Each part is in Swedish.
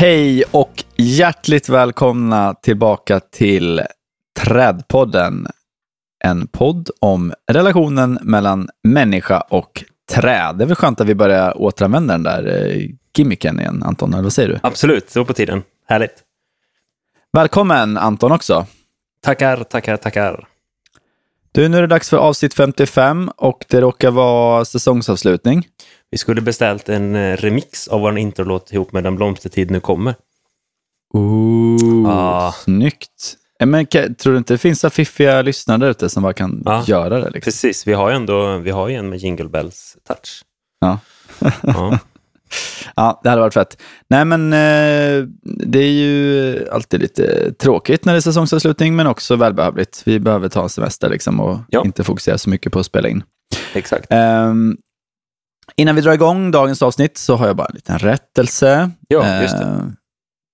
Hej och hjärtligt välkomna tillbaka till Trädpodden. En podd om relationen mellan människa och träd. Det är väl skönt att vi börjar återanvända den där eh, gimmicken igen, Anton. Eller vad säger du? Absolut, det var på tiden. Härligt. Välkommen Anton också. Tackar, tackar, tackar. Du, nu är det dags för avsnitt 55 och det råkar vara säsongsavslutning. Vi skulle beställt en eh, remix av vår introlåt ihop med Den blomstertid nu kommer. Ooh, Ah. Snyggt. Eh, Men tror du inte det finns så fiffiga lyssnare där ute som bara kan Ja. göra det? Liksom? Precis, vi har ju ändå vi har ju en med Jingle Bells touch. Ja. Ja. Ja, det hade varit fett. Nej, men eh, det är ju alltid lite tråkigt när det är säsongsavslutning, men också välbehövligt. Vi behöver ta en semester liksom och Ja. inte fokusera så mycket på att spela in. Exakt. Ehm, innan vi drar igång dagens avsnitt så har jag bara en liten rättelse. Ja, just det. Ehm,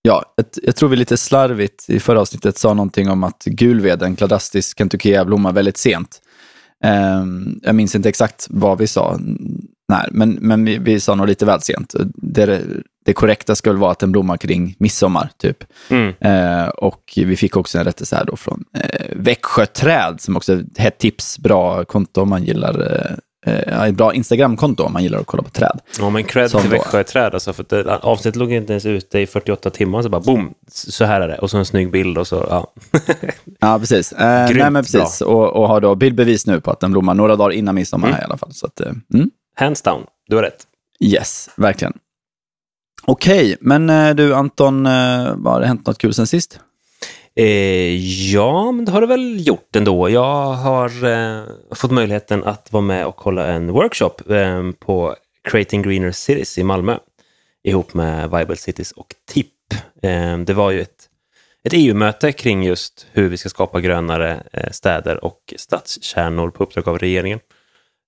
ja, jag tror vi lite slarvigt i förra avsnittet sa någonting om att gulveden, Cladastis kentuckea, blommar väldigt sent. Ehm, jag minns inte exakt vad vi sa, Nej, men, men vi, vi sa nog lite väl sent. Det, det korrekta väl vara att den blommar kring midsommar, typ. Mm. Eh, och vi fick också en rättelse här då från eh, Växjö Träd, som också är ett hett tips, bra konto om man gillar, eh, eh, ett bra Instagramkonto om man gillar att kolla på träd. Ja, men cred Som till Växjö träd. Alltså, för det, avsnittet låg inte ens ute i 48 timmar, så bara boom, så här är det. Och så en snygg bild och så, ja. Ja, precis. Eh, Grymt nej, men precis. Och, och har då bildbevis nu på att den blommar några dagar innan midsommar Mm. här i alla fall. Så att, eh, mm. Hands down, du har rätt. Yes, verkligen. Okej, men eh, du Anton, eh, har det hänt något kul sen sist? Eh, ja, men det har det väl gjort ändå. Jag har eh, fått möjligheten att vara med och hålla en workshop eh, på Creating Greener Cities i Malmö ihop med Viable Cities och TIP. Eh, det var ju ett, ett EU-möte kring just hur vi ska skapa grönare eh, städer och stadskärnor på uppdrag av regeringen.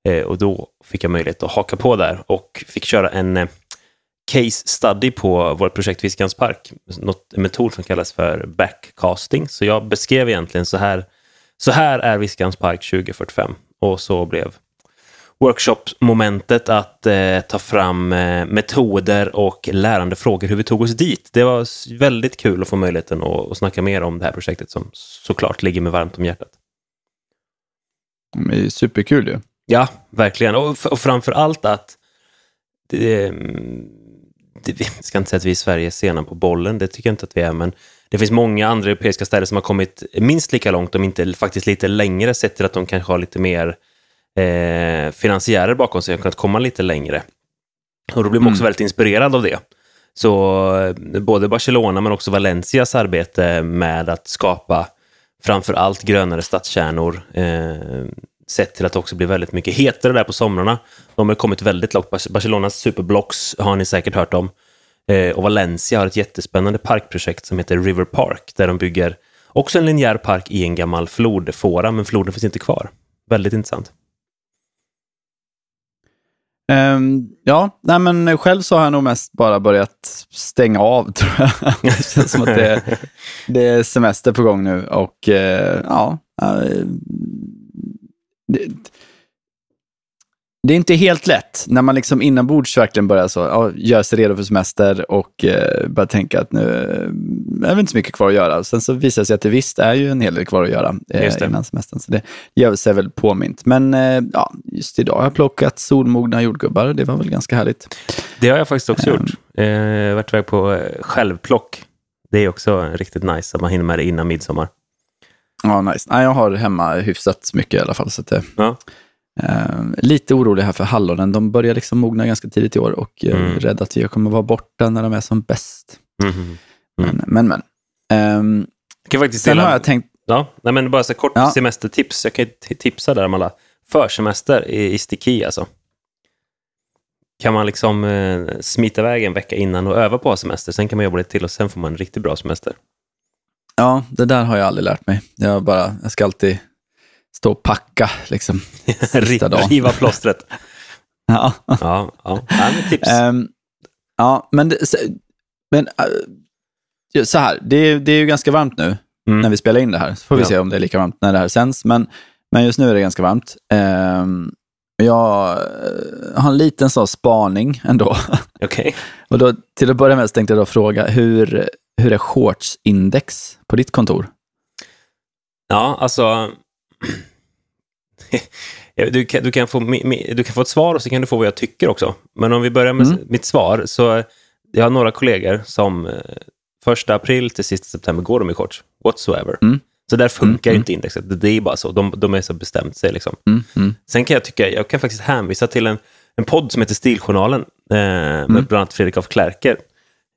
Eh, och då fick jag möjlighet att haka på där och fick köra en eh, case study på vårt projekt Viskans park. Något, en metod som kallas för backcasting. Så jag beskrev egentligen så här, så här är Viskans park 2045. Och så blev workshop-momentet att eh, ta fram eh, metoder och lärandefrågor hur vi tog oss dit. Det var väldigt kul att få möjligheten att, att snacka mer om det här projektet som såklart ligger mig varmt om hjärtat. Det är superkul ju. Ja, verkligen. Och, och framför allt att det, mm, det, jag ska inte säga att vi i Sverige är sena på bollen, det tycker jag inte att vi är, men det finns många andra europeiska städer som har kommit minst lika långt, om inte faktiskt lite längre, sett till att de kanske har lite mer eh, finansiärer bakom sig och kunnat komma lite längre. Och då blir man också väldigt inspirerad av det. Så eh, både Barcelona men också Valencias arbete med att skapa framför allt grönare stadskärnor, eh, sett till att det också blir väldigt mycket hetare där på somrarna. De har kommit väldigt långt. Barcelonas superblocks har ni säkert hört om. Eh, och Valencia har ett jättespännande parkprojekt som heter River Park, där de bygger också en linjär park i en gammal flodfåra, men floden finns inte kvar. Väldigt intressant. Um, ja, nej men själv så har jag nog mest bara börjat stänga av tror jag. det känns som att det, det är semester på gång nu och uh, ja, uh, det, det är inte helt lätt när man liksom inombords verkligen börjar så, ja, gör sig redo för semester och eh, börjar tänka att nu eh, är det inte så mycket kvar att göra. Sen så visar det sig att det visst är ju en hel del kvar att göra eh, innan semestern. Så det gör sig väl påmint. Men eh, ja, just idag har jag plockat solmogna jordgubbar. Det var väl ganska härligt. Det har jag faktiskt också gjort. Eh, Jag har varit iväg på eh, självplock. Det är också riktigt nice att man hinner med det innan midsommar. Ja, nice. Nej, jag har hemma hyfsat mycket i alla fall. Så det- Ja. Eh, lite orolig här för hallonen. De börjar liksom mogna ganska tidigt i år och eh, Mm. rädd att vi kommer vara borta när de är som bäst. Mhm. Men, men. men. Ehm, Jag kan faktiskt sen dela... har jag tänkt, Ja, nej, men bara så kort Ja. semestertips. Jag kan tipsa där om alla försemester i, i Sticky alltså. Kan man liksom eh, smita iväg en vecka innan och öva på semester, sen kan man jobba lite till och sen får man en riktigt bra semester. Ja, det där har jag aldrig lärt mig. Jag, bara, jag ska alltid stå och packa liksom. Riva plåstret. Ja. Ja, ja. ja men tips. Ehm, ja, men, det, men äh, så här, det, är- det är ju ganska varmt nu Mm. när vi spelar in det här. Så får vi Ja. se om det är lika varmt när det här sänds. Men, men just nu är det ganska varmt. Ehm, Jag eh, har en liten sån spaning ändå. Okej. Och då, till att börja med så tänkte jag då fråga, hur, hur är shortsindex på ditt kontor? Ja, alltså... du, kan, du, kan få, du kan få ett svar och så kan du få vad jag tycker också. Men om vi börjar med Mm. mitt svar. så Jag har några kollegor som eh, första april till sista september går de i shorts. Whatsoever. Mm. Så där funkar Mm, inte indexet. Det- är bara så. De, de är så bestämt sig. Liksom. Mm, mm, Sen kan jag tycka, jag kan faktiskt hänvisa till en, en podd som heter Stiljournalen eh, med Mm. bland annat Fredrik af Klerker.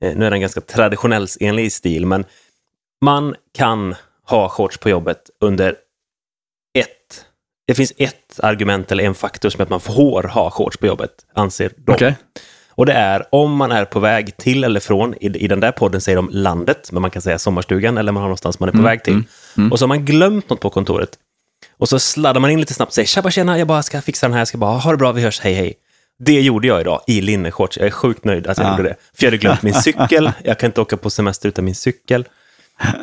Eh, nu är den ganska traditionellsenlig stil, men man kan ha shorts på jobbet under ett... Det finns ett argument eller en faktor som är att man får ha shorts på jobbet, anser de. Okej. Och det är om man är på väg till eller från, i, i den där podden säger de landet, men man kan säga sommarstugan eller man har någonstans man är på Mm, väg till. Och så har man glömt något på kontoret. Och så sladdar man in lite snabbt och säger tjabba tjena, jag bara ska fixa den här, jag ska bara ha det bra, vi hörs, hej hej. Det gjorde jag idag i linneshorts. Jag är sjukt nöjd att jag Ja. gjorde det. För jag hade glömt min cykel, jag kan inte åka på semester utan min cykel.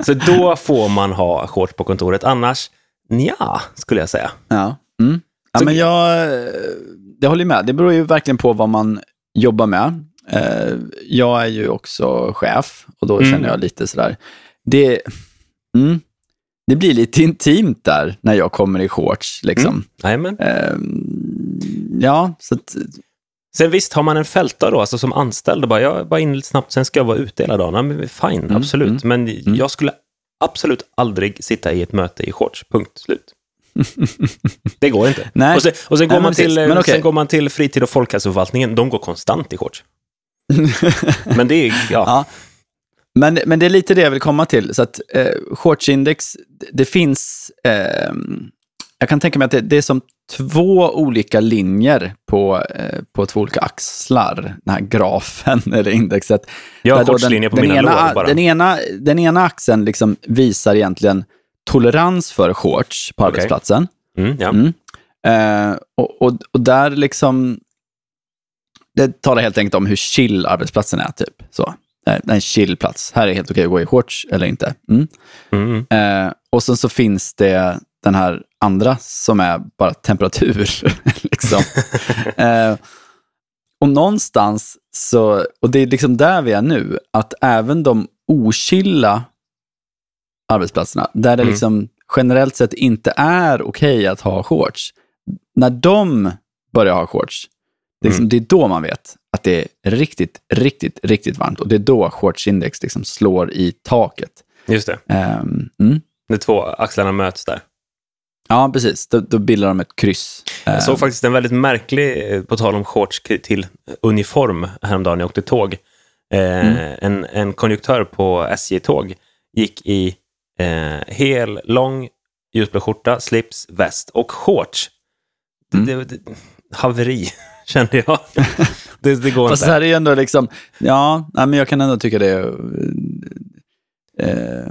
Så då får man ha shorts på kontoret, annars ja, skulle jag säga. Ja. Mm. ja men jag, eh, jag håller med. Det beror ju verkligen på vad man jobbar med. Eh, Jag är ju också chef och då Mm. känner jag lite sådär. Det, mm, det blir lite intimt där när jag kommer i shorts. Liksom. Jajamän. Eh, Ja, så att, Sen visst, har man en fältare då, alltså som anställd, och bara, jag bara in snabbt, sen ska jag vara ute hela dagen. Ja, men fine, Mm, absolut. mm, Men jag skulle absolut aldrig sitta i ett möte i shorts, punkt slut. Det går inte. Nej. Och sen, och sen, Nej, går men man till, precis. Men okej. sen går man till fritid och folkhälsoförvaltningen, de går konstant i shorts. Men det är, ja, Ja. Men, men det är lite det jag vill komma till. Så att eh, shortsindex, det, det finns... Eh, jag kan tänka mig att det, det är som två olika linjer på, eh, på två olika axlar, den här grafen eller indexet. jag har shortslinje på den, mina ena, lår bara. Den ena, den ena axeln liksom visar egentligen tolerans för shorts på Okej. arbetsplatsen. Mm, ja. Mm. Eh, och, och, och där liksom... Det talar helt enkelt om hur chill arbetsplatsen är. typ. Så. Det är en chill plats. Här är det helt okej att gå i shorts eller inte. Mm. Mm, Eh, och sen så finns det den här andra som är bara temperatur. liksom. eh, och någonstans så, och det är liksom där vi är nu, att även de ochilla arbetsplatserna, där det Mm. liksom generellt sett inte är okej att ha shorts, när de börjar ha shorts, det är, liksom, Mm. det är då man vet att det är riktigt, riktigt, riktigt varmt. Och det är då shortsindex liksom slår i taket. just det. Ehm, mm. De två axlarna möts där. Ja, precis. Då, då bildar de ett kryss. Jag såg Ehm, faktiskt en väldigt märklig, eh, på tal om shorts till uniform häromdagen när jag åkte tåg. Eh, Mm. en, en konduktör på SJ-tåg gick i eh, hel, lång, ljusblå skjorta, slips, väst och shorts. Mm. Det, det, haveri, kände jag. det, det går Fast inte. här är ändå liksom, ja, nej, men jag kan ändå tycka det eh,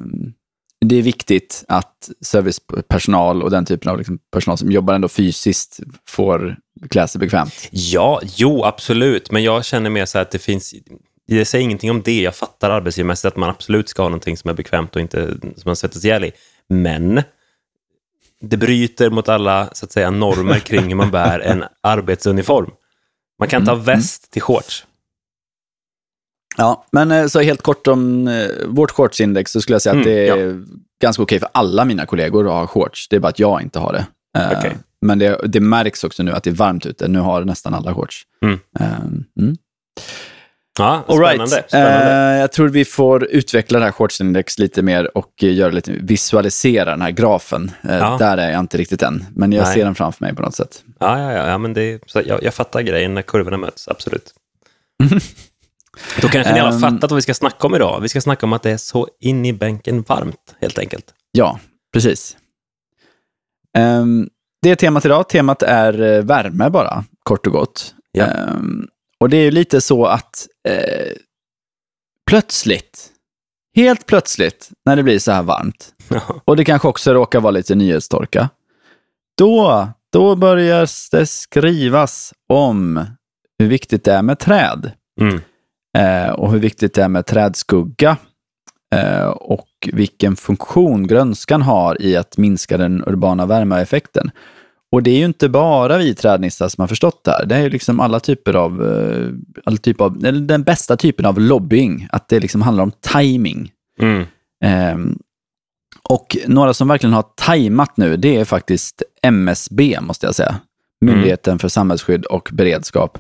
det är viktigt att servicepersonal och den typen av liksom personal som jobbar ändå fysiskt får klä sig bekvämt. Ja, jo, absolut. Men jag känner mer så här att det finns... Det säger ingenting om det. Jag fattar arbetsgivarmässigt att man absolut ska ha någonting som är bekvämt och inte som man svettas ihjäl i. Men det bryter mot alla så att säga, normer kring hur man bär en arbetsuniform. Man kan inte ha väst till shorts. Ja, men eh, så helt kort om eh, vårt shortsindex så skulle jag säga att Mm, det är ganska okej för alla mina kollegor att ha shorts. Det är bara att jag inte har det. Eh, Okej. Men det, det märks också nu att det är varmt ute. Nu har nästan alla shorts. Mm. Eh, mm. Ja, spännande. right. spännande. Eh, jag tror vi får utveckla det här shortsindex lite mer och göra lite, visualisera den här grafen. Eh, Ja. Där är jag inte riktigt än, men jag Nej. ser den framför mig på något sätt. Ja, ja, ja, ja men det, så jag, jag fattar grejen när kurvorna möts, absolut. Då kanske ni har Ehm. fattat vad vi ska snacka om idag. Vi ska snacka om att det är så in i bänken varmt, helt enkelt. Ja, precis. Ehm, det är temat idag. Temat är eh, värme bara, kort och gott. Ja. Ehm, och det är ju lite så att eh, plötsligt, helt plötsligt, när det blir så här varmt, och det kanske också råkar vara lite nyhetstorka, då, då börjar det skrivas om hur viktigt det är med träd Mm. Eh, och hur viktigt det är med trädskugga eh, och vilken funktion grönskan har i att minska den urbana värmeeffekten. och det är ju inte bara vi trädnissar som har förstått det här. Det är ju liksom alla typer av, eh, alla typer av den bästa typen av lobbying. Att det liksom handlar om timing. Mm. Ehm, och några som verkligen har tajmat nu, det är faktiskt MSB, måste jag säga. Myndigheten för samhällsskydd och beredskap.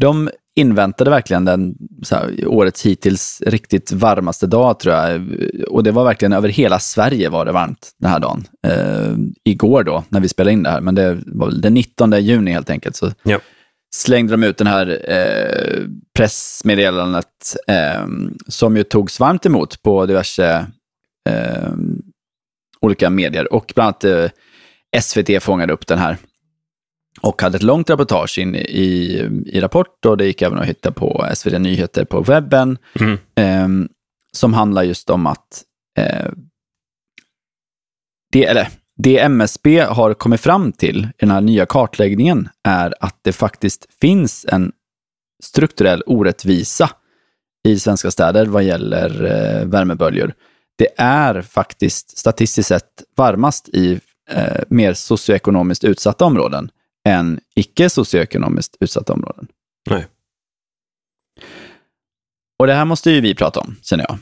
De inväntade verkligen den så här, årets hittills riktigt varmaste dag, tror jag. Och det var verkligen över hela Sverige var det varmt den här dagen. Eh, igår då, när vi spelade in det här, men det var väl den 19 juni helt enkelt. Så Ja. slängde de ut den här eh, pressmeddelandet eh, som ju togs varmt emot på diverse eh, olika medier. Och bland annat eh, SVT fångade upp den här och hade ett långt reportage in i, i Rapport och det gick även att hitta på SVT Nyheter på webben Mm. eh, som handlar just om att eh, det, eller, det MSB har kommit fram till i den här nya kartläggningen är att det faktiskt finns en strukturell orättvisa i svenska städer vad gäller eh, värmeböljor. Det är faktiskt statistiskt sett varmast i eh, mer socioekonomiskt utsatta områden än icke socioekonomiskt utsatta områden. Nej. Och det här måste ju vi prata om, känner jag.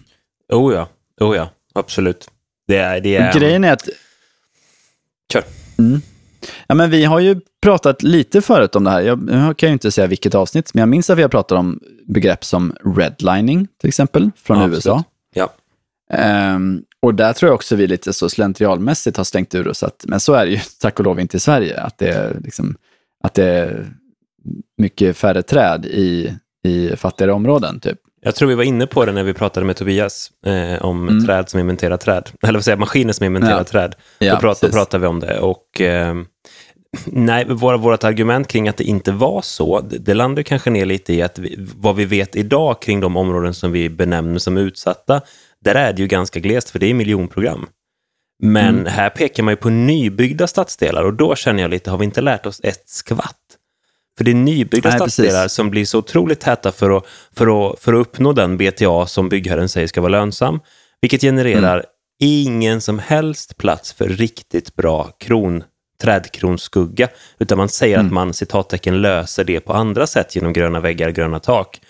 Oh ja, oh ja, absolut. Det är... Det är Och Grejen är att Kör. Mm. Ja, men vi har ju pratat lite förut om det här. Jag, jag kan ju inte säga vilket avsnitt, men jag minns att vi har pratat om begrepp som redlining, till exempel, från Ja, USA. absolut. Ja. Ehm, och där tror jag också vi lite så slentrialmässigt har stängt ur oss, att, men så är det ju tack och lov inte i Sverige, att det är, liksom, att det är mycket färre träd i, i fattigare områden. Typ. Jag tror vi var inne på det när vi pratade med Tobias eh, om Mm. träd som inventerar träd. Eller vad säger maskiner som inventerar Ja. träd. Ja, då, pratar, då precis. pratar vi om det. Och, eh, nej, våra, vårt argument kring att det inte var så, det, det landar kanske ner lite i att vi, vad vi vet idag kring de områden som vi benämner som utsatta, där är det ju ganska glest, för det är miljonprogram. Men Mm. här pekar man ju på nybyggda stadsdelar och då känner jag lite, har vi inte lärt oss ett skvatt? För det är nybyggda Nej, precis. stadsdelar som blir så otroligt täta för att, för, att, för att uppnå den BTA som byggherren säger ska vara lönsam, vilket genererar Mm. ingen som helst plats för riktigt bra kron, trädkronskugga, utan man säger Mm. att man citattecken löser det på andra sätt genom gröna väggar, gröna tak.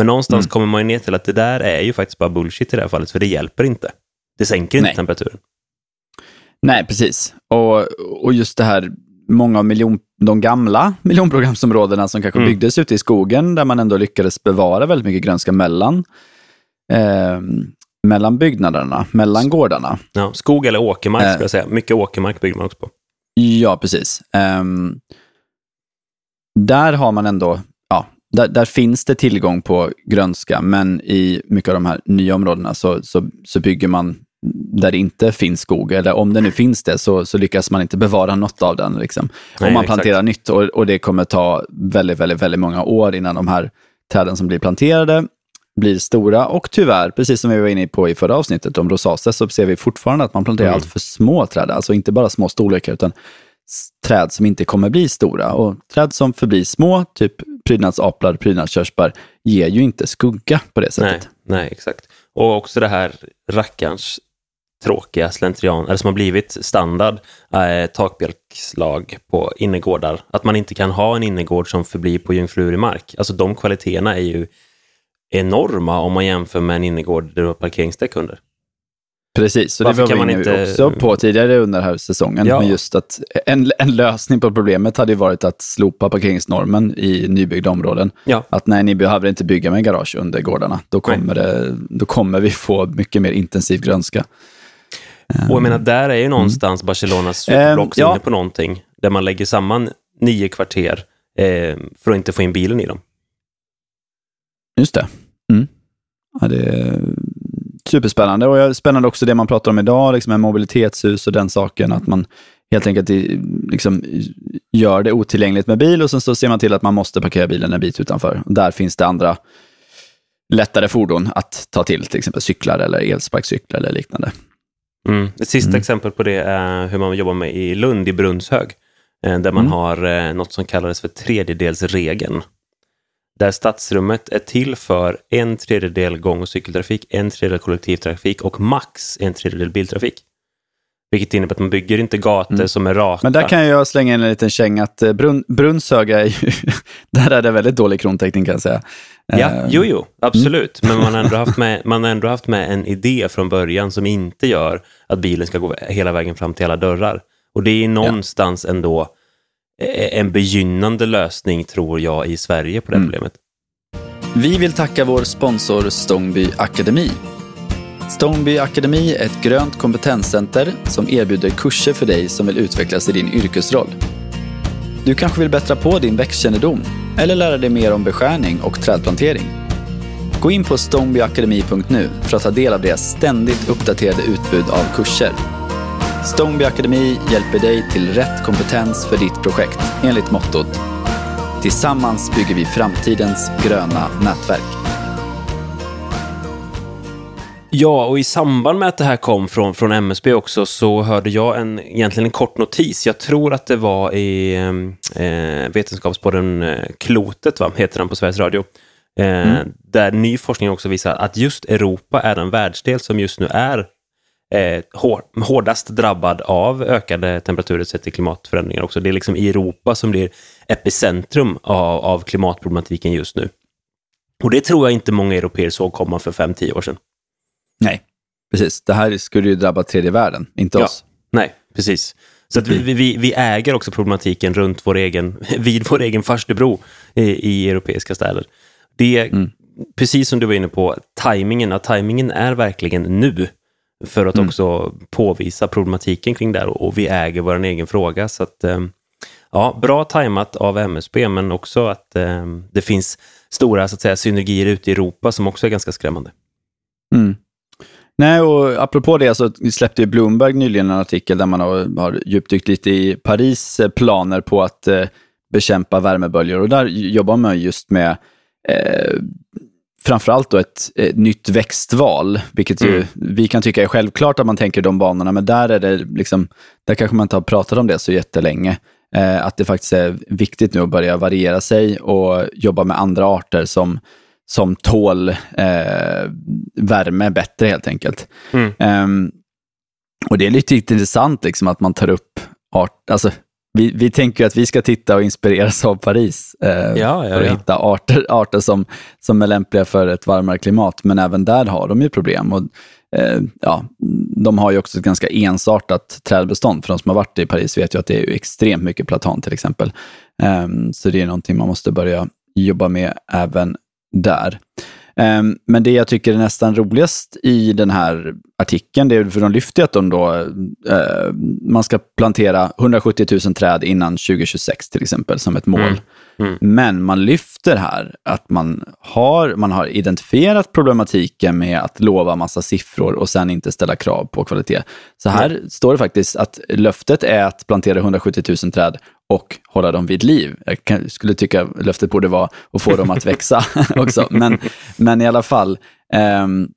Men någonstans Mm. kommer man ju ner till att det där är ju faktiskt bara bullshit i det här fallet, för det hjälper inte. Det sänker inte Nej. temperaturen. Nej, precis. Och, och just det här, många av miljon, de gamla miljonprogramsområdena som kanske Mm. byggdes ute i skogen, där man ändå lyckades bevara väldigt mycket grönska mellan, eh, mellan byggnaderna, mellan gårdarna. Ja, skog eller åkermark Eh. ska jag säga. Mycket åkermark bygger man också på. Ja, precis. Ehm, där har man ändå, där, där finns det tillgång på grönska, men i mycket av de här nya områdena så, så, så bygger man där det inte finns skog, eller om det nu finns det, så, så lyckas man inte bevara något av den. Liksom. Nej, och man exakt. planterar nytt och, och det kommer ta väldigt, väldigt, väldigt många år innan de här träden som blir planterade blir stora. Och tyvärr, precis som vi var inne på i förra avsnittet om rosaceae, så ser vi fortfarande att man planterar Mm. allt för små träd. Alltså inte bara små storlekar, utan träd som inte kommer bli stora. Och träd som förblir små, typ prydnadsaplar, prydnadskörsbär, ger ju inte skugga på det Nej, sättet. nej, exakt. Och också det här rackarns tråkiga slentrian, eller som har blivit standard, eh, takbjälkslag på innergårdar. Att man inte kan ha en innergård som förblir på jungfrulig mark. Alltså de kvaliteterna är ju enorma om man jämför med en innergård där du har parkeringsdäck under. Precis, så det var vi inte- också på tidigare under den här säsongen. Ja. Men just att en, en lösning på problemet hade ju varit att slopa parkeringsnormen i nybyggda områden. Ja. Att nej, ni behöver inte bygga med garage under gårdarna. Då kommer, det, då kommer vi få mycket mer intensiv grönska. Och jag menar, där är ju någonstans Barcelonas superblocks Eh, ja. inne på någonting, där man lägger samman nio kvarter eh, för att inte få in bilen i dem. Just det. Mm. Ja, det superspännande. Och jag- spännande också det man pratar om idag, liksom med mobilitetshus och den saken. Att man helt enkelt liksom, gör det otillgängligt med bil och sen så ser man till att man måste parkera bilen en bit utanför. Där finns det andra lättare fordon att ta till, till exempel cyklar eller elsparkcyklar eller liknande. Mm. Ett sista Mm. exempel på det är hur man jobbar med i Lund, i Brunnshög, eh, där man Mm. har eh, något som kallades för tredjedelsregeln. Där stadsrummet är till för en tredjedel gång och cykeltrafik, en tredjedel kollektivtrafik och max en tredjedel biltrafik. Vilket innebär att man bygger inte gator Mm. som är raka. Men där kan jag slänga in en liten känga att eh, Brunn, Brunnshöga är ju, där är det väldigt dålig krontäckning kan jag säga. Ja, Eh, jo, jo, absolut. Men man har, ändå haft med, man har ändå haft med en idé från början som inte gör att bilen ska gå hela vägen fram till alla dörrar. Och det är någonstans ändå eh, en begynnande lösning, tror jag, i Sverige på det Mm. problemet. Vi vill tacka vår sponsor Stångby Akademi. Stångby Akademi är ett grönt kompetenscenter som erbjuder kurser för dig som vill utvecklas i din yrkesroll. Du kanske vill bättra på din växtkännedom eller lära dig mer om beskärning och trädplantering. Gå in på stångbyakademi.nu för att ta del av deras ständigt uppdaterade utbud av kurser. Stångby Akademi hjälper dig till rätt kompetens för ditt projekt enligt mottot Tillsammans bygger vi framtidens gröna nätverk. Ja, och i samband med att det här kom från, från MSB också så hörde jag en, egentligen en kort notis. Jag tror att det var i eh, Vetenskapspodden eh, Klotet, va? heter den på Sveriges Radio. Eh, Där ny forskning också visar att just Europa är den världsdel som just nu är eh, hår, hårdast drabbad av ökade temperaturer sett till klimatförändringar också. Det är liksom i Europa som blir epicentrum av, av klimatproblematiken just nu. Och det tror jag inte många europeer såg komma för 5-10 år sedan. Nej, precis. Det här skulle ju drabba tredje världen, inte Ja. oss. Nej, precis. Så att vi, vi, vi äger också problematiken runt vår egen, vid vår egen farstubro i, i europeiska städer. Det är, Mm. precis som du var inne på, tajmingen, att tajmingen är verkligen nu för att Mm. också påvisa problematiken kring det här och, och vi äger vår egen fråga. Så att, ehm, ja, bra tajmat av MSB, men också att ehm, det finns stora så att säga, synergier ute i Europa som också är ganska skrämmande. Mm. Nej, och apropå det så släppte ju Bloomberg nyligen en artikel där man har, har djupdykt lite i Paris eh, planer på att eh, bekämpa värmeböljor. Och där jobbar man just med eh, framförallt då ett, ett nytt växtval, vilket ju Mm. vi kan tycka är självklart att man tänker de banorna, men där är det liksom, där kanske man inte har pratat om det så jättelänge. Eh, att det faktiskt är viktigt nu att börja variera sig och jobba med andra arter som, som tål eh, värme bättre helt enkelt. Mm. Ehm, och det är lite intressant liksom, att man tar upp art, alltså, vi, vi tänker att vi ska titta och inspireras av Paris eh, Ja, ja, för att ja. hitta arter, arter som, som är lämpliga för ett varmare klimat. Men även där har de ju problem. Och, eh, ja, de har ju också ett ganska ensartat trädbestånd. För de som har varit i Paris vet ju att det är extremt mycket platan till exempel. Ehm, så det är någonting man måste börja jobba med även där. Ehm, Men det jag tycker är nästan roligast i den här artikeln, det är för de lyfter att de då, eh, man ska plantera 170 000 träd innan 2026 till exempel som ett mål. Mm. Mm. Men man lyfter här att man har, man har identifierat problematiken med att lova massa siffror och sen inte ställa krav på kvalitet. Så här står det faktiskt att löftet är att plantera 170 000 träd och hålla dem vid liv. Jag skulle tycka löftet borde vara att få dem att växa också. Men, men i alla fall, ehm,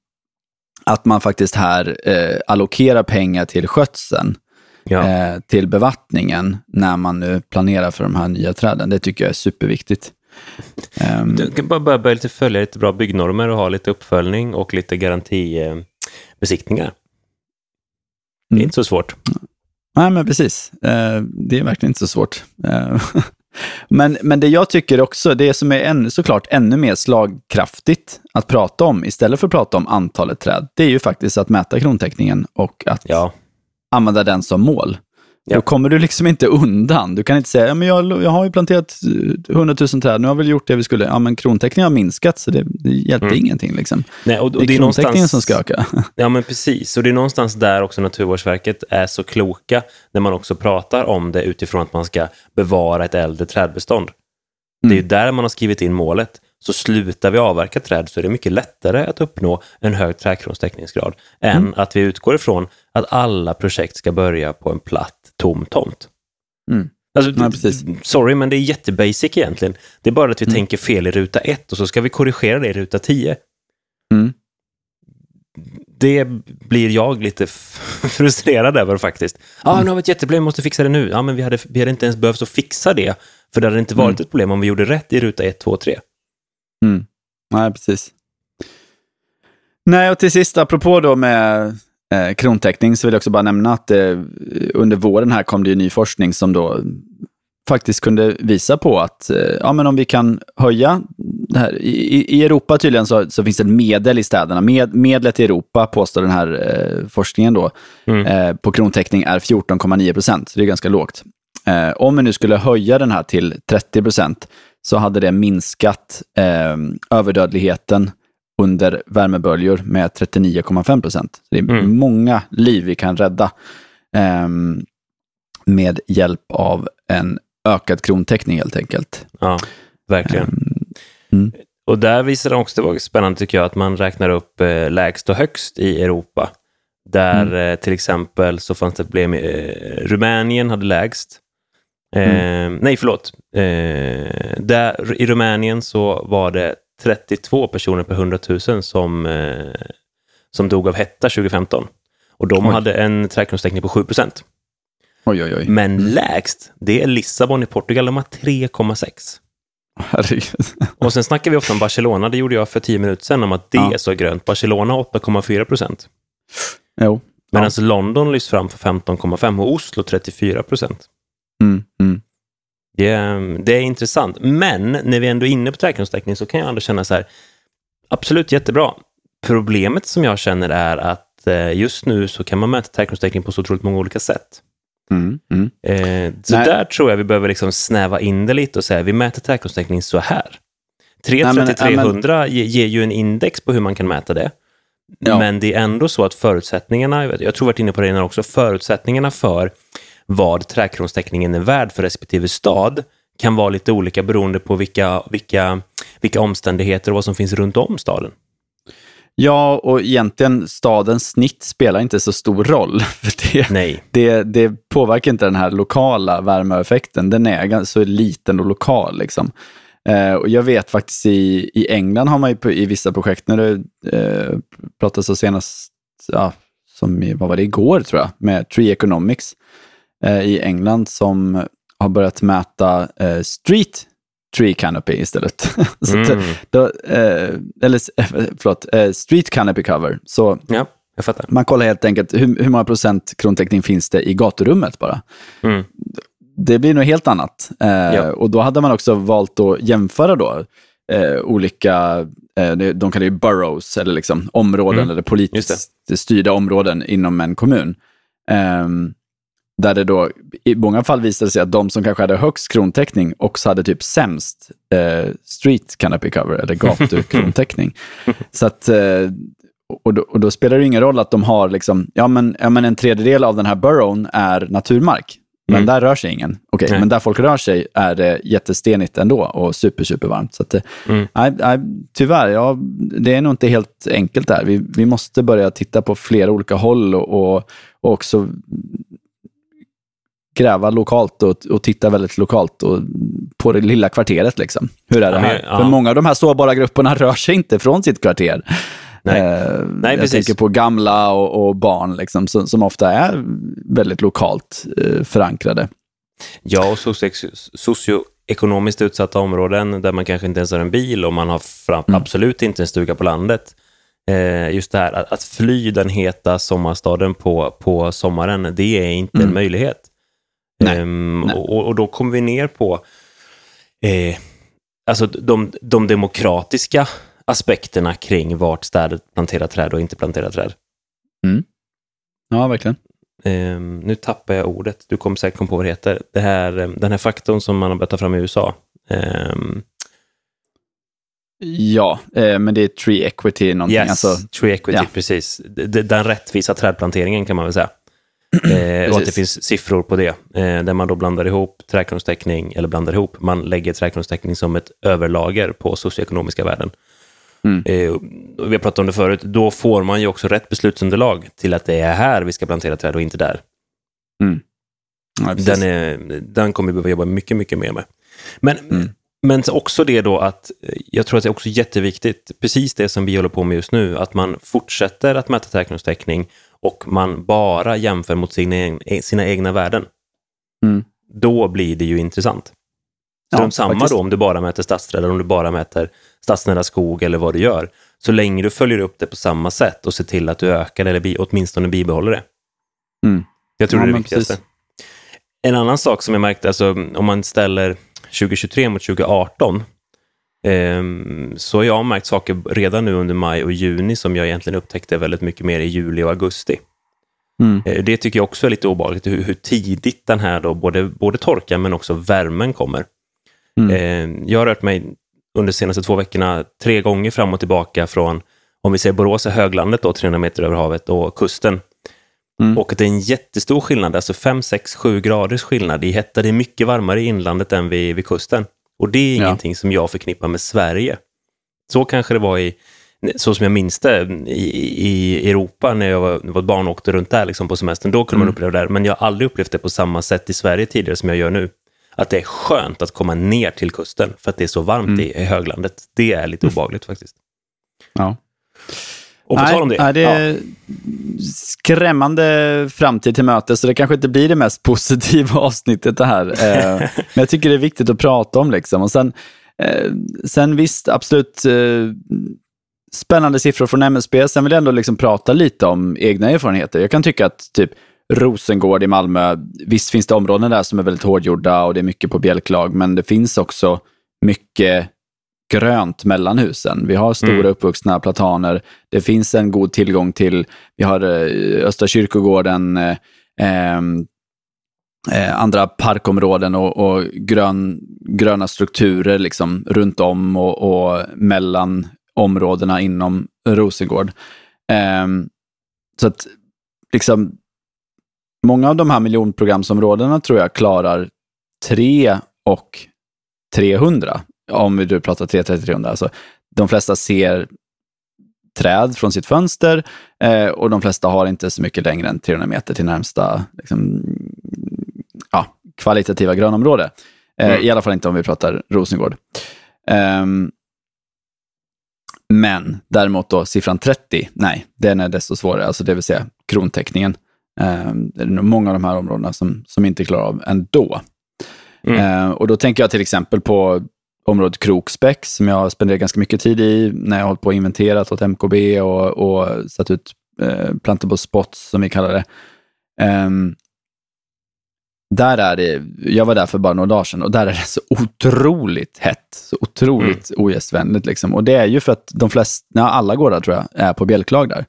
att man faktiskt här eh, allokerar pengar till skötseln, Ja. eh, till bevattningen, när man nu planerar för de här nya träden. Det tycker jag är superviktigt. Ehm, Du kan bara börja, lite följa lite bra byggnormer och ha lite uppföljning och lite garantibesiktningar. Det är Mm. inte så svårt. Nej, men precis. Eh, det är verkligen inte så svårt. Eh, men, men det jag tycker också, det som är ännu, såklart ännu mer slagkraftigt att prata om, istället för att prata om antalet träd, det är ju faktiskt att mäta krontäckningen och att Ja, använda den som mål. Ja. Då kommer du liksom inte undan. Du kan inte säga, ja, men jag, jag har ju planterat eh, 100 000 träd, nu har vi väl gjort det vi skulle. Ja, men krontäckningen har minskat, så det, det hjälpte Mm. ingenting. Liksom. Nej, och, och Det är det är krontäckningen som ska öka. Ja, men precis. Och det är någonstans där också Naturvårdsverket är så kloka när man också pratar om det utifrån att man ska bevara ett äldre trädbestånd. Det är ju där man har skrivit in målet. Så slutar vi avverka träd så är det mycket lättare att uppnå en hög trädkronstäckningsgrad än att vi utgår ifrån att alla projekt ska börja på en platt, tom tomt. Mm. Alltså, Ja, precis. Sorry, men det är jättebasic egentligen. Det är bara att vi tänker fel i ruta 1 och så ska vi korrigera det i ruta 10 Mm. det blir jag lite frustrerad över faktiskt. Ja, ah, nu har vi ett jätteproblem, måste fixa det nu. Ja, men vi hade, vi hade inte ens behövt att fixa det, för det hade inte varit ett problem om vi gjorde rätt i ruta 1, 2, 3. Mm. Nej, precis. Nej, och till sist, apropå då med eh, krontäckning så vill jag också bara nämna att eh, under våren här kom det ju ny forskning som då faktiskt kunde visa på att eh, ja, men om vi kan höja det här. I, i Europa tydligen så, så, finns det ett medel i städerna. Med, medlet i Europa, påstår den här eh, forskningen då, mm. eh, på krontäckning är 14,9 procent. Det är ganska lågt. Eh, om vi nu skulle höja den här till 30 procent så hade det minskat eh, överdödligheten under värmeböljor med 39,5 procent. Det är mm. många liv vi kan rädda eh, med hjälp av en ökad krontäckning helt enkelt. Ja, verkligen. Um, mm. Och där visar de också, det var spännande tycker jag, att man räknar upp eh, lägst och högst i Europa. Där mm. eh, till exempel så fanns det ett problem, eh, Rumänien hade lägst. Eh, mm. Nej, förlåt. Eh, där, I Rumänien så var det 32 personer per 100 000 som, eh, som dog av hetta 2015. Och de Oj. hade en trädkronorstäckning på 7 procent. Oj, oj, oj. Men mm. lägst, det är Lissabon i Portugal. De har 3,6. Herregud. Och sen snackar vi ofta om Barcelona. Det gjorde jag för tio minuter sedan om att det ja. är så grönt. Barcelona 8,4 procent. Jo. Medan ja. London lyfts fram för 15,5 och Oslo 34 procent. Mm, mm. Det, det, är intressant. Men när vi ändå är inne på trädkronorstäckning så kan jag ändå känna så här, absolut jättebra. Problemet som jag känner är att eh, just nu så kan man mäta trädkronorstäckning på så otroligt många olika sätt. Mm, mm. Eh, så Nej. där tror jag vi behöver liksom snäva in det lite och säga vi mäter trädkronorstäckning så här. 330-300 ger ju en index på hur man kan mäta det. Ja. Men det är ändå så att förutsättningarna, jag tror vi varit inne på det innan också, förutsättningarna för vad trädkronorstäckningen är värd för respektive stad kan vara lite olika beroende på vilka, vilka, vilka omständigheter och vad som finns runt om staden. Ja, och egentligen stadens snitt spelar inte så stor roll. För det, Nej. Det, det påverkar inte den här lokala värmeeffekten. Den är så liten och lokal. Liksom. Eh, och jag vet faktiskt i, i England har man ju på, i vissa projekt, när det eh, pratades så senast, ja, som vad var det, igår tror jag, med Tree Economics i England som har börjat mäta eh, street tree canopy istället. så mm. då, eh, eller eh, förlåt, eh, street canopy cover. Så ja. Man kollar helt enkelt hur, hur många procent krontäckning finns det i gaturummet bara. Mm. Det blir något helt annat. Eh, ja. Och då hade man också valt att jämföra då eh, olika, eh, de kallar det boroughs, eller liksom områden mm. eller politiskt styrda områden inom en kommun. Där det då i många fall visade sig att de som kanske hade högst krontäckning också hade typ sämst eh, street canopy cover, eller gatukrontäckning. Så att, eh, och, då, och då spelar det ingen roll att de har liksom, ja men, ja men en tredjedel av den här burrown är naturmark. Men mm. där rör sig ingen. Okej, okay, men där folk rör sig är det jättestenigt ändå och super, super varmt. Så att, mm. nej, nej, tyvärr, ja, det är nog inte helt enkelt där. Vi, vi måste börja titta på flera olika håll och, och, och också gräva lokalt och, och titta väldigt lokalt och på det lilla kvarteret. Liksom. Hur är det här? Ja. För många av de här sårbara grupperna rör sig inte från sitt kvarter. Nej. Eh, Nej, jag precis. tänker på gamla och, och barn liksom, som, som, ofta är väldigt lokalt eh, förankrade. Ja, och socioekonomiskt utsatta områden där man kanske inte ens har en bil och man har fram, mm. absolut inte en stuga på landet. Eh, just det här att, att, fly den heta sommarstaden på, på sommaren, det är inte mm. en möjlighet. Nej, ehm, nej. Och, och, då kommer vi ner på eh, alltså de, de demokratiska aspekterna kring vart städer planterar träd och inte planterar träd. Mm. Ja, verkligen. Um, nu tappar jag ordet, du kommer säkert komma på vad det heter. Det här, ehm, den här faktorn som man har börjat ta fram i USA. Um, ja, eh, men det är tree equity någonting. Yes, alltså, tree equity, ja. precis. Den rättvisa trädplanteringen kan man väl säga. Eh, och att det finns siffror på det, eh, där man då blandar ihop trädkronorstäckning, eller blandar ihop, man lägger trädkronorstäckning som ett överlager på socioekonomiska värden. Mm. Eh, vi har pratat om det förut, då får man ju också rätt beslutsunderlag till att det är här vi ska plantera träd och inte där. Mm. Ja, den, är, den kommer vi behöva jobba mycket, mycket mer med. Men, mm. men också det då att, jag tror att det är också jätteviktigt, precis det som vi håller på med just nu, att man fortsätter att mäta trädkronorstäckning och man bara jämför mot sina, sina egna värden, mm. då blir det ju intressant. Strunt ja, samma faktiskt. då om du bara mäter stadsträd eller om du bara mäter stadsnära skog eller vad du gör. Så länge du följer upp det på samma sätt och ser till att du ökar eller bi, åtminstone bibehåller det. Mm. Jag tror Ja, det är det viktigaste. precis. En annan sak som jag märkte, alltså, om man ställer 2023 mot 2018, ehm, så har jag märkt saker redan nu under maj och juni som jag egentligen upptäckte väldigt mycket mer i juli och augusti. Mm. Eh, Det tycker jag också är lite obehagligt, hur, hur tidigt den här då, både, både torkan men också värmen kommer. Mm. Eh, Jag har rört mig under de senaste två veckorna tre gånger fram och tillbaka från, om vi säger Borås är höglandet, då, 300 meter över havet, och kusten. Mm. Och det är en jättestor skillnad, alltså 5, 6, 7 graders skillnad i hetta. Det är mycket varmare i inlandet än vid, vid kusten. Och det är Ja. ingenting som jag förknippar med Sverige. Så kanske det var i, så som jag minns det, i, i Europa när jag var, var barn och åkte runt där liksom på semestern. Då kunde man Mm. uppleva det där, men jag har aldrig upplevt det på samma sätt i Sverige tidigare som jag gör nu. Att det är skönt att komma ner till kusten för att det är så varmt Mm. i, i höglandet. Det är lite obehagligt faktiskt. Ja. Och på nej, tal om det. Nej, det ja. är skrämmande framtid till möte, så det kanske inte blir det mest positiva avsnittet det här. Eh, men jag tycker det är viktigt att prata om. Liksom. Och sen, eh, sen visst, absolut eh, spännande siffror från MSB. Sen vill jag ändå liksom prata lite om egna erfarenheter. Jag kan tycka att typ Rosengård i Malmö, visst finns det områden där som är väldigt hårdgjorda och det är mycket på bjälklag, men det finns också mycket grönt mellan husen. Vi har stora Mm. uppvuxna plataner. Det finns en god tillgång till, vi har eh, Östra kyrkogården, eh, ehm, eh, andra parkområden och, och grön, gröna strukturer liksom runt om och, och mellan områdena inom Rosengård. Ehm, så att liksom, många av de här miljonprogramsområdena tror jag klarar 3 och 300. Om du pratar 330-300. Alltså, de flesta ser träd från sitt fönster eh, och de flesta har inte så mycket längre än 300 meter till närmsta liksom, ja, kvalitativa grönområde. Eh, Mm. I alla fall inte om vi pratar Rosengård. Ehm, men däremot då siffran 30, nej, den är desto svårare, alltså det vill säga krontäckningen. Ehm, det är nog många av de här områdena som, som inte klarar av ändå. Mm. Eh, och då tänker jag till exempel på området Kroksbäck som jag spenderat ganska mycket tid i när jag hållit på och inventerat åt MKB och, och satt ut eh, plantable spots som vi kallar det. Ehm, där är det, jag var där för bara några dagar sedan och där är det så otroligt hett, så otroligt ogästvänligt. Liksom. Och det är ju för att de flesta, alla gårdar tror jag, är på bjälklag där.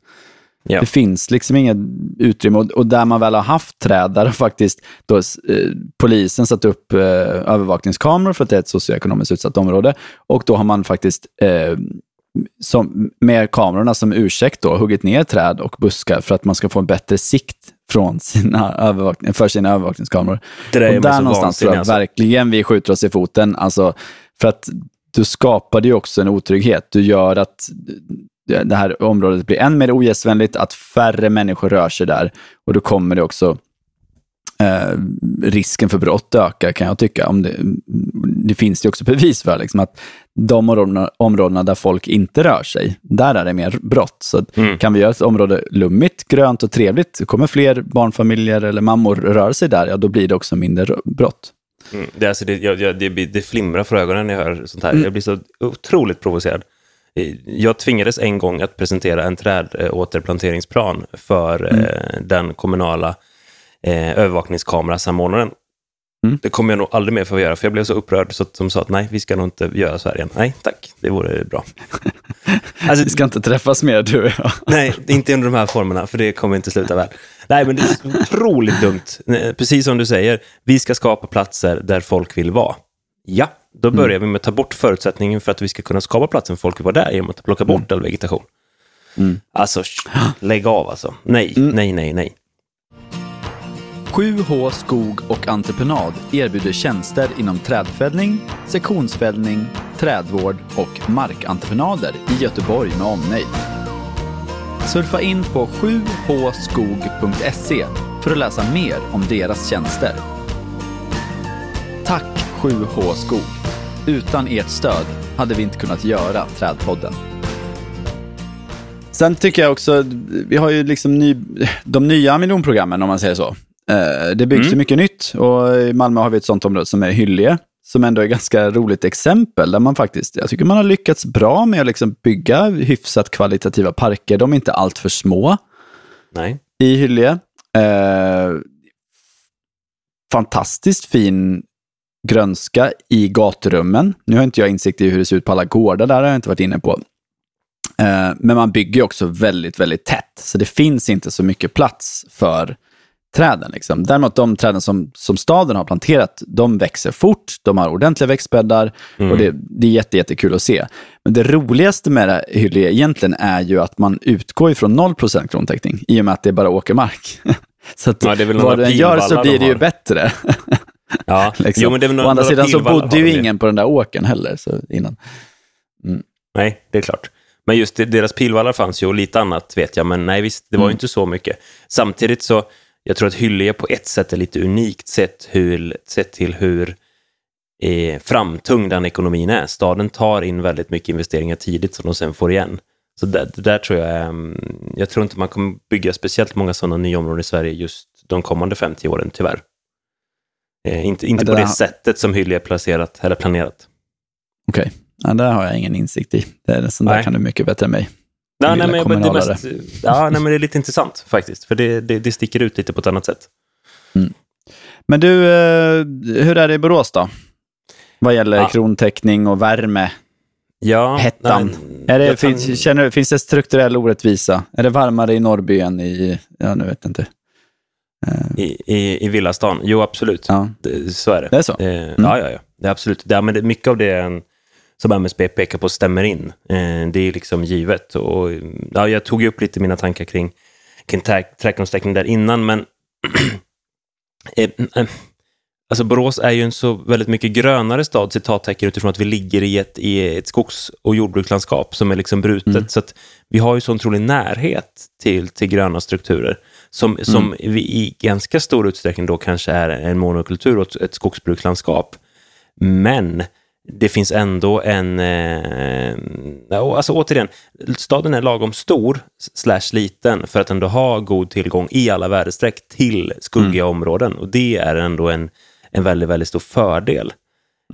Ja. Det finns liksom inget utrymme och, och där man väl har haft träd, där har faktiskt då, eh, polisen satt upp eh, övervakningskameror för att det är ett socioekonomiskt utsatt område. Och då har man faktiskt eh, som, med kamerorna som ursäkt då, huggit ner träd och buskar för att man ska få en bättre sikt från sina övervakning, för sina övervakningskameror. Det där är och där någonstans tror jag alltså. verkligen vi skjuter oss i foten. Alltså, för att du skapade ju också en otrygghet. Du gör att det här området blir än mer ogästvänligt, att färre människor rör sig där. Och då kommer det också eh, risken för brott ökar kan jag tycka. Om det, det finns det också bevis för, liksom, att de områdena, områdena där folk inte rör sig, där är det mer brott. Så Mm. kan vi göra ett område lummigt, grönt och trevligt, kommer fler barnfamiljer eller mammor röra sig där, ja då blir det också mindre brott. Mm. Det, alltså, det, jag, det, det flimrar för ögonen när jag hör sånt här. Mm. Jag blir så otroligt provocerad. Eh, Jag tvingades en gång att presentera en trädåterplanteringsplan för Mm. eh, den kommunala eh, övervakningskamerasamordnaren. Mm. Det kommer jag nog aldrig mer få göra, för jag blev så upprörd så att de sa att nej, vi ska nog inte göra så här igen. Nej, tack, det vore bra. Alltså, Vi ska inte träffas mer du och jag. Nej, inte under de här formerna, för det kommer inte sluta väl. Nej, men det är otroligt dumt. Precis som du säger, vi ska skapa platser där folk vill vara. Ja, då börjar vi med att ta bort förutsättningen för att vi ska kunna skapa platsen för folk vill vara där genom att plocka bort all vegetation. Mm. Alltså, lägg av alltså. Nej, nej, nej, nej. 7H Skog och Entreprenad erbjuder tjänster inom trädfällning, sektionsfällning, trädvård och markentreprenader i Göteborg med omnejd. Surfa in på 7hskog.se för att läsa mer om deras tjänster. Tack 7H Skog. Utan ert stöd hade vi inte kunnat göra Trädpodden. Sen tycker jag också, vi har ju liksom ny, de nya miljonprogrammen om man säger så. Eh, Det byggs Mm. ju mycket nytt och i Malmö har vi ett sånt område som är Hyllie som ändå är ganska roligt exempel där man faktiskt, jag tycker man har lyckats bra med att liksom bygga hyfsat kvalitativa parker. De är inte allt för små Nej. i Hyllie. Eh, fantastiskt fin grönska i gaturummen. Nu har inte jag insikt i hur det ser ut på alla gårdar, där har jag inte varit inne på. Eh, men man bygger också väldigt, väldigt tätt, så det finns inte så mycket plats för träden. Liksom. Däremot de träden som, som staden har planterat, de växer fort, de har ordentliga växtbäddar mm. och det, det är jätte, jättekul att se. Men det roligaste med det Hyllie egentligen är ju att man utgår ifrån 0% krontäckning i och med att det är bara åkermark. så att ja, vad du än gör så blir det ju bättre. Ja, liksom. jo, men det är Å andra sidan så bodde ju ingen på den där åken heller så innan. Mm. Nej, det är klart. Men just det, deras pilvallar fanns ju och lite annat vet jag, men nej visst, det var mm. inte så mycket. Samtidigt så, jag tror att Hyllie på ett sätt är lite unikt sett, hur, sett till hur eh, framtung den ekonomin är. Staden tar in väldigt mycket investeringar tidigt som de sen får igen. Så det där tror jag, um, jag tror inte man kommer bygga speciellt många sådana nya områden i Sverige just de kommande 50 åren, tyvärr. Eh, inte inte det på det sättet som Hyllie är placerat, eller planerat. Okej, okay. ja, där har jag ingen insikt i. Det är, sånt där kan du mycket bättre än mig. Ja, nej, men, det mest, ja, nej, men det är lite intressant faktiskt, för det, det, det sticker ut lite på ett annat sätt. Mm. Men du, eh, hur är det i Borås då? Vad gäller ja. krontäckning och värme? Ja, Hettan. Nej, är det, kan... finns, känner, finns det strukturell orättvisa? Är det varmare i Norrby än i, ja nu vet jag inte. I, i, i villastan? Jo, absolut. Ja. Det, så är det. Det är så? Eh, mm. Ja, ja, ja. Det är absolut. Det, men det, mycket av det som MSB pekar på stämmer in. Eh, det är liksom givet. Och, ja, jag tog upp lite mina tankar kring, kring trädgårdstäckning där innan, men eh, eh, Alltså Borås är ju en så väldigt mycket grönare stad, citattecken, utifrån att vi ligger i ett, i ett skogs och jordbrukslandskap som är liksom brutet. Mm. Så att vi har ju så otrolig närhet till, till gröna strukturer som, mm. som vi i ganska stor utsträckning då kanske är en monokultur och ett skogsbrukslandskap. Men det finns ändå en... Eh, alltså återigen, staden är lagom stor slash liten för att ändå ha god tillgång i alla väderstreck till skuggiga mm. områden. Och det är ändå en, en väldigt, väldigt stor fördel.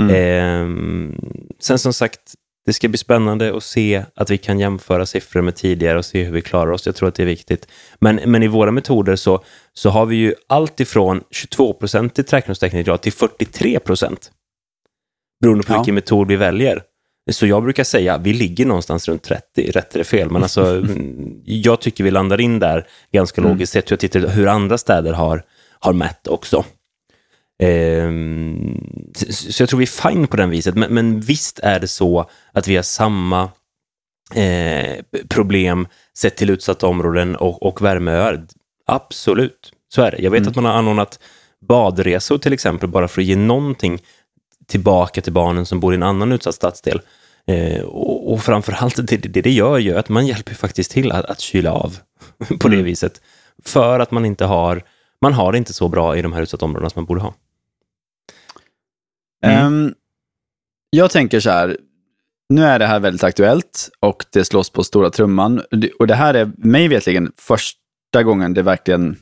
Mm. Eh, sen som sagt, det ska bli spännande att se att vi kan jämföra siffror med tidigare och se hur vi klarar oss. Jag tror att det är viktigt. Men, men i våra metoder så, så har vi ju allt ifrån 22 procent i trädgårdstäckningsgrad till 43 procent. Beroende på ja. vilken metod vi väljer. Så jag brukar säga, vi ligger någonstans runt 30, rätt eller fel, men alltså, jag tycker vi landar in där ganska mm. logiskt sett jag tittar hur andra städer har, har mätt också. Ehm, så jag tror vi är fine på den viset, men, men visst är det så att vi har samma eh, problem sett till utsatta områden och, och värmeöar. Absolut, så är det. Jag vet mm. att man har anordnat badresor till exempel, bara för att ge någonting tillbaka till barnen som bor i en annan utsatt stadsdel. Eh, och, och framförallt, det, det det gör ju att man hjälper faktiskt till att, att kyla av på mm. det viset. För att man inte har, man har det inte så bra i de här utsatta områdena som man borde ha. Mm. Um, jag tänker så här, nu är det här väldigt aktuellt och det slås på stora trumman. Och det här är mig vetligen första gången det verkligen...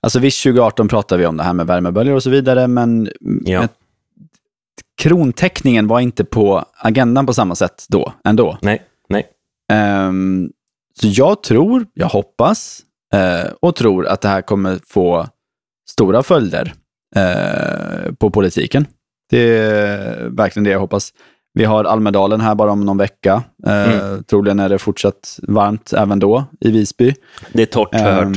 Alltså visst, 2018 pratade vi om det här med värmeböljor och så vidare, men ja. krontäckningen var inte på agendan på samma sätt då, ändå. Nej, nej. Um, så jag tror, jag hoppas uh, och tror att det här kommer få stora följder uh, på politiken. Det är verkligen det jag hoppas. Vi har Almedalen här bara om någon vecka. Eh, mm. Troligen är det fortsatt varmt även då i Visby. Det är torrt, eh,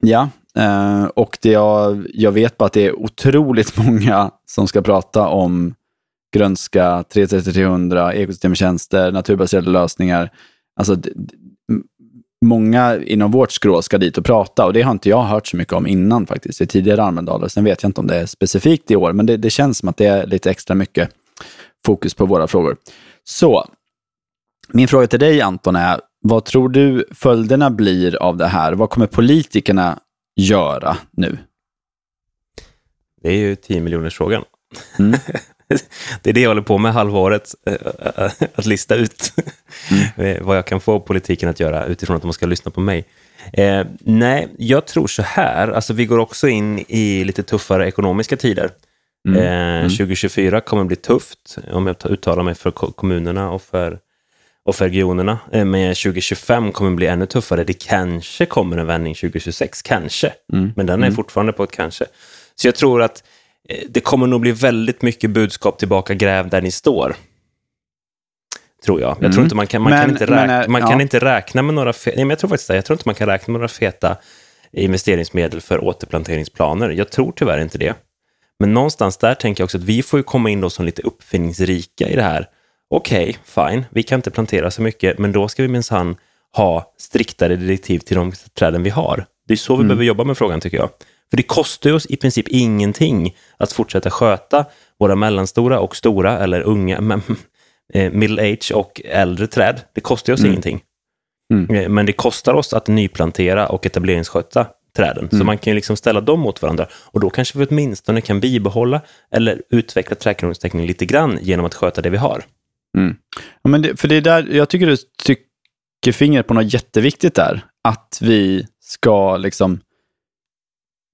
Ja, eh, och det jag, jag vet bara att det är otroligt många som ska prata om grönska, 330-300, ekosystemtjänster, naturbaserade lösningar. Alltså, många inom vårt skrå ska dit och prata och det har inte jag hört så mycket om innan faktiskt, i tidigare Almedaler. Sen vet jag inte om det är specifikt i år, men det, det känns som att det är lite extra mycket fokus på våra frågor. Så, min fråga till dig Anton är, vad tror du följderna blir av det här? Vad kommer politikerna göra nu? Det är ju 10 miljoners frågan. Mm. det är det jag håller på med halvåret, eh, eh, att lista ut mm. vad jag kan få politiken att göra utifrån att de ska lyssna på mig. Eh, nej, jag tror så här, alltså vi går också in i lite tuffare ekonomiska tider. Mm. Eh, 2024 kommer bli tufft om jag uttalar mig för kommunerna och för, och för regionerna. Eh, men 2025 kommer bli ännu tuffare. Det kanske kommer en vändning 2026, kanske. Mm. Men den är mm. fortfarande på ett kanske. Så jag tror att det kommer nog bli väldigt mycket budskap tillbaka, gräv där ni står. Tror jag. Jag tror mm. inte man kan, man men, kan, inte, räkna, men, eh, man ja. kan inte räkna med några... Fe, nej, men jag tror faktiskt det. Jag tror inte man kan räkna med några feta investeringsmedel för återplanteringsplaner. Jag tror tyvärr inte det. Men någonstans där tänker jag också att vi får ju komma in då som lite uppfinningsrika i det här. Okej, okay, fine, vi kan inte plantera så mycket, men då ska vi minsann ha striktare direktiv till de träden vi har. Det är så vi mm. behöver jobba med frågan tycker jag. För det kostar oss i princip ingenting att fortsätta sköta våra mellanstora och stora, eller unga, eh, middle age och äldre träd. Det kostar oss mm. ingenting. Mm. Eh, men det kostar oss att nyplantera och etableringssköta träden. Mm. Så man kan ju liksom ställa dem mot varandra. Och då kanske vi åtminstone kan bibehålla eller utveckla trädkronostäckning lite grann genom att sköta det vi har. Mm. Ja, men det, för det är där, jag tycker du trycker fingret på något jätteviktigt där. Att vi ska liksom...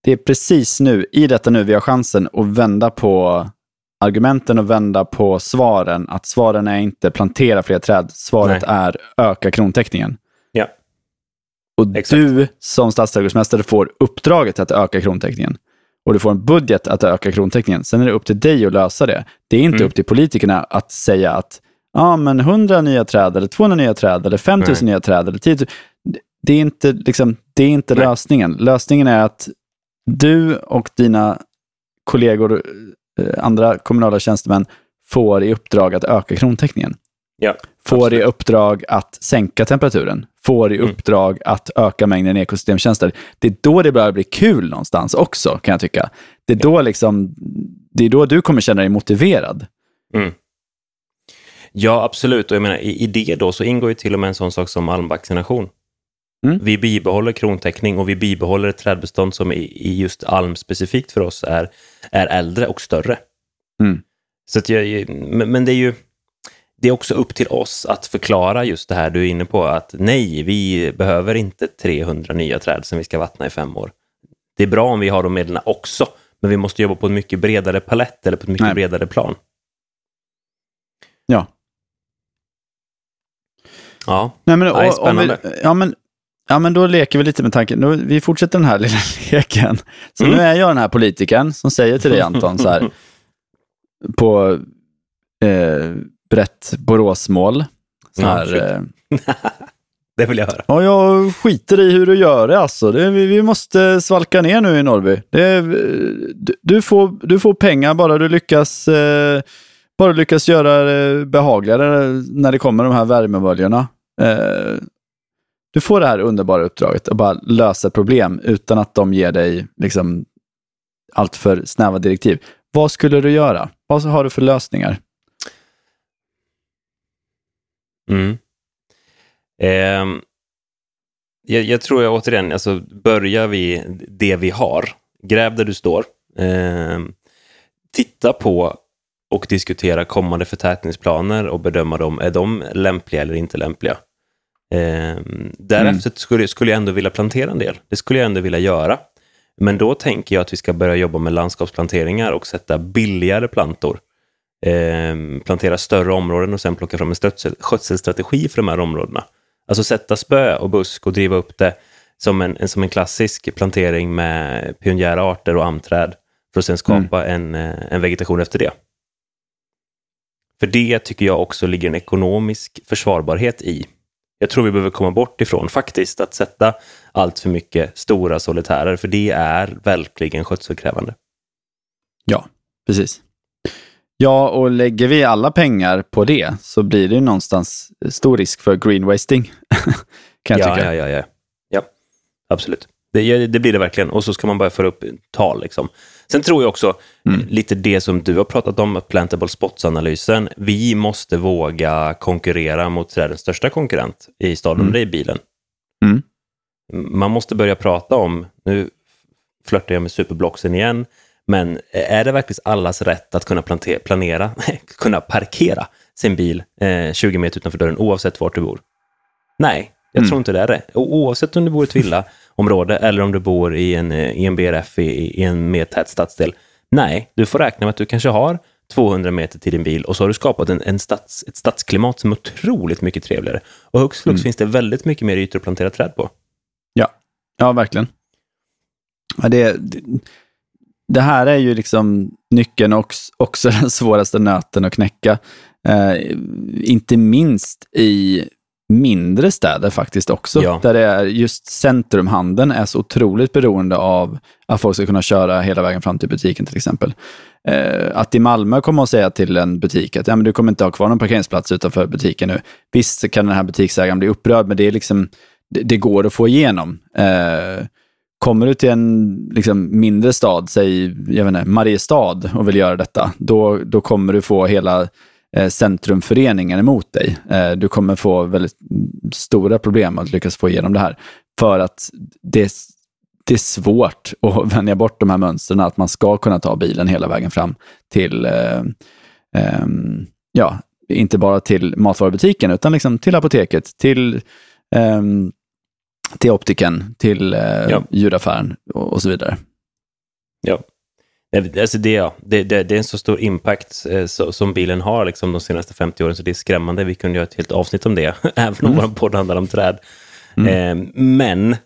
Det är precis nu, i detta nu, vi har chansen att vända på argumenten och vända på svaren. Att svaren är inte plantera fler träd. Svaret Nej. är öka krontäckningen. Ja. Och Exakt. du som stadsträdgårdsmästare får uppdraget att öka krontäckningen. Och du får en budget att öka krontäckningen. Sen är det upp till dig att lösa det. Det är inte mm. upp till politikerna att säga att ja, men 100 nya träd, eller 200 nya träd, eller 5000 nya träd, eller 10 000. Det är inte, liksom, det är inte lösningen. Lösningen är att du och dina kollegor, eh, andra kommunala tjänstemän, får i uppdrag att öka krontäckningen. Ja, får absolut. i uppdrag att sänka temperaturen, får i mm. uppdrag att öka mängden ekosystemtjänster. Det är då det börjar bli kul någonstans också, kan jag tycka. Det är då, liksom, det är då du kommer känna dig motiverad. Mm. Ja, absolut. Och jag menar, i, i det då så ingår ju till och med en sån sak som almvaccination. Mm. Vi bibehåller krontäckning och vi bibehåller ett trädbestånd som i, just alm specifikt för oss är, är äldre och större. Mm. Så att jag, men det är ju det är också upp till oss att förklara just det här du är inne på, att nej, vi behöver inte 300 nya träd som vi ska vattna i fem år. Det är bra om vi har de medlen också, men vi måste jobba på en mycket bredare palett eller på ett mycket nej. bredare plan. Ja. Ja, nej, men, nej, spännande. Vi, ja, men, ja, men då leker vi lite med tanken. vi fortsätter den här lilla leken. Så mm. nu är jag den här politikern som säger till dig Anton så här, på eh, brett Boråsmål. Så här, eh, det vill jag höra. Ja, jag skiter i hur du gör det alltså. Det, vi, vi, måste svalka ner nu i Norrby. Det, du, du, får, du får pengar bara du lyckas, eh, bara lyckas göra det behagligare när det kommer de här värmeböljorna. Eh, du får det här underbara uppdraget att bara lösa problem utan att de ger dig liksom, allt för snäva direktiv. Vad skulle du göra? Vad har du för lösningar? Mm. Eh, jag, jag, tror jag återigen, alltså börjar vi det vi har, gräv där du står, eh, titta på och diskutera kommande förtätningsplaner och bedöma dem. Är de lämpliga eller inte lämpliga? Eh, därefter mm. skulle, skulle jag ändå vilja plantera en del. Det skulle jag ändå vilja göra. Men då tänker jag att vi ska börja jobba med landskapsplanteringar och sätta billigare plantor eh, plantera större områden och sen plocka fram en stötsel, skötselstrategi för de här områdena. Alltså sätta spö och busk och driva upp det som en, som en klassisk plantering med pionjära arter och amträd för att sen skapa mm. en, eh, en vegetation efter det. För det tycker jag också ligger en ekonomisk försvarbarhet i. Jag tror vi behöver komma bort ifrån faktiskt att sätta allt för mycket stora solitärer, för det är verkligen skötselkrävande. Ja, precis. Ja, och lägger vi alla pengar på det så blir det ju någonstans stor risk för greenwasting. kan jag ja, tycka. Ja, ja, ja. ja absolut. Det, det, blir det verkligen. Och så ska man bara föra upp tal. Liksom. Sen tror jag också, mm. lite det som du har pratat om, plantable spots-analysen. Vi måste våga konkurrera mot trädens största konkurrent i staden, mm. det är bilen. Mm. Man måste börja prata om, nu flörtar jag med superblocksen igen, men är det verkligen allas rätt att kunna planera, kunna parkera sin bil eh, 20 meter utanför dörren oavsett vart du bor? Nej, jag mm. tror inte det är det. Oavsett om du bor i ett villaområde eller om du bor i en, i en BRF i, i en mer tät stadsdel. Nej, du får räkna med att du kanske har 200 meter till din bil och så har du skapat en, en stads, ett stadsklimat som är otroligt mycket trevligare. Och högst flux mm. finns det väldigt mycket mer ytor att plantera träd på. Ja, ja verkligen. Ja, det, det, det här är ju liksom nyckeln och också den svåraste nöten att knäcka. Eh, inte minst i mindre städer faktiskt också. Ja. Där det är just centrumhandeln är så otroligt beroende av att folk ska kunna köra hela vägen fram till butiken till exempel. Eh, att i Malmö komma och säga till en butik att ja, men du kommer inte ha kvar någon parkeringsplats utanför butiken nu. Visst kan den här butiksägaren bli upprörd, men det, är liksom, det, det går att få igenom. Eh, kommer du till en liksom, mindre stad, säg jag vet inte, Mariestad och vill göra detta, då, då kommer du få hela centrumföreningen emot dig. Eh, du kommer få väldigt stora problem att lyckas få igenom det här. För att det, det är svårt att vänja bort de här mönstren, att man ska kunna ta bilen hela vägen fram till, eh, eh, ja, inte bara till matvarubutiken, utan liksom till apoteket, till, eh, till optiken, till eh, ja. djuraffären och, och så vidare. Ja, Alltså det, ja. det, det, det, är en så stor impact eh, så, som bilen har liksom, de senaste 50 åren, så det är skrämmande. Vi kunde göra ett helt avsnitt om det, även om mm. vår podd handlar om träd. Mm. Eh, men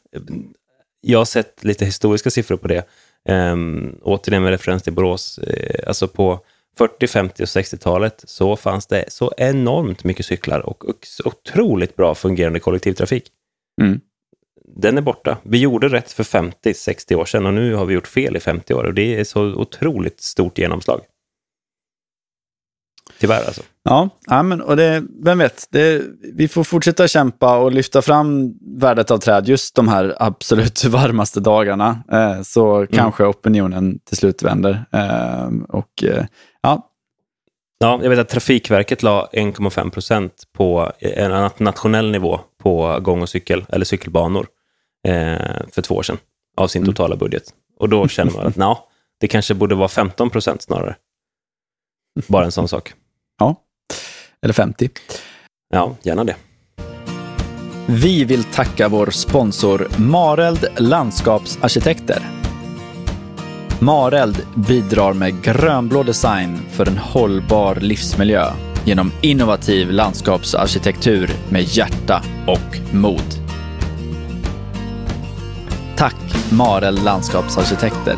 jag har sett lite historiska siffror på det. Eh, återigen med referens till Borås. Eh, alltså på 40, 50 och 60-talet så fanns det så enormt mycket cyklar och, och otroligt bra fungerande kollektivtrafik. Mm den är borta. Vi gjorde rätt för 50-60 år sedan och nu har vi gjort fel i 50 år och det är så otroligt stort genomslag. Tyvärr alltså. Ja, ja men, och det, vem vet, det, vi får fortsätta kämpa och lyfta fram värdet av träd just de här absolut varmaste dagarna. Eh, så mm. kanske opinionen till slut vänder. Eh, och eh, ja. Ja, jag vet att Trafikverket la 1,5 procent på en nationell nivå på gång och cykel, eller cykelbanor för två år sedan av sin mm. totala budget. Och då känner man att na, det kanske borde vara 15 procent snarare. Bara en sån sak. Ja, eller 50. Ja, gärna det. Vi vill tacka vår sponsor Mareld Landskapsarkitekter. Mareld bidrar med grönblå design för en hållbar livsmiljö genom innovativ landskapsarkitektur med hjärta och mod. Tack Marel Landskapsarkitekter.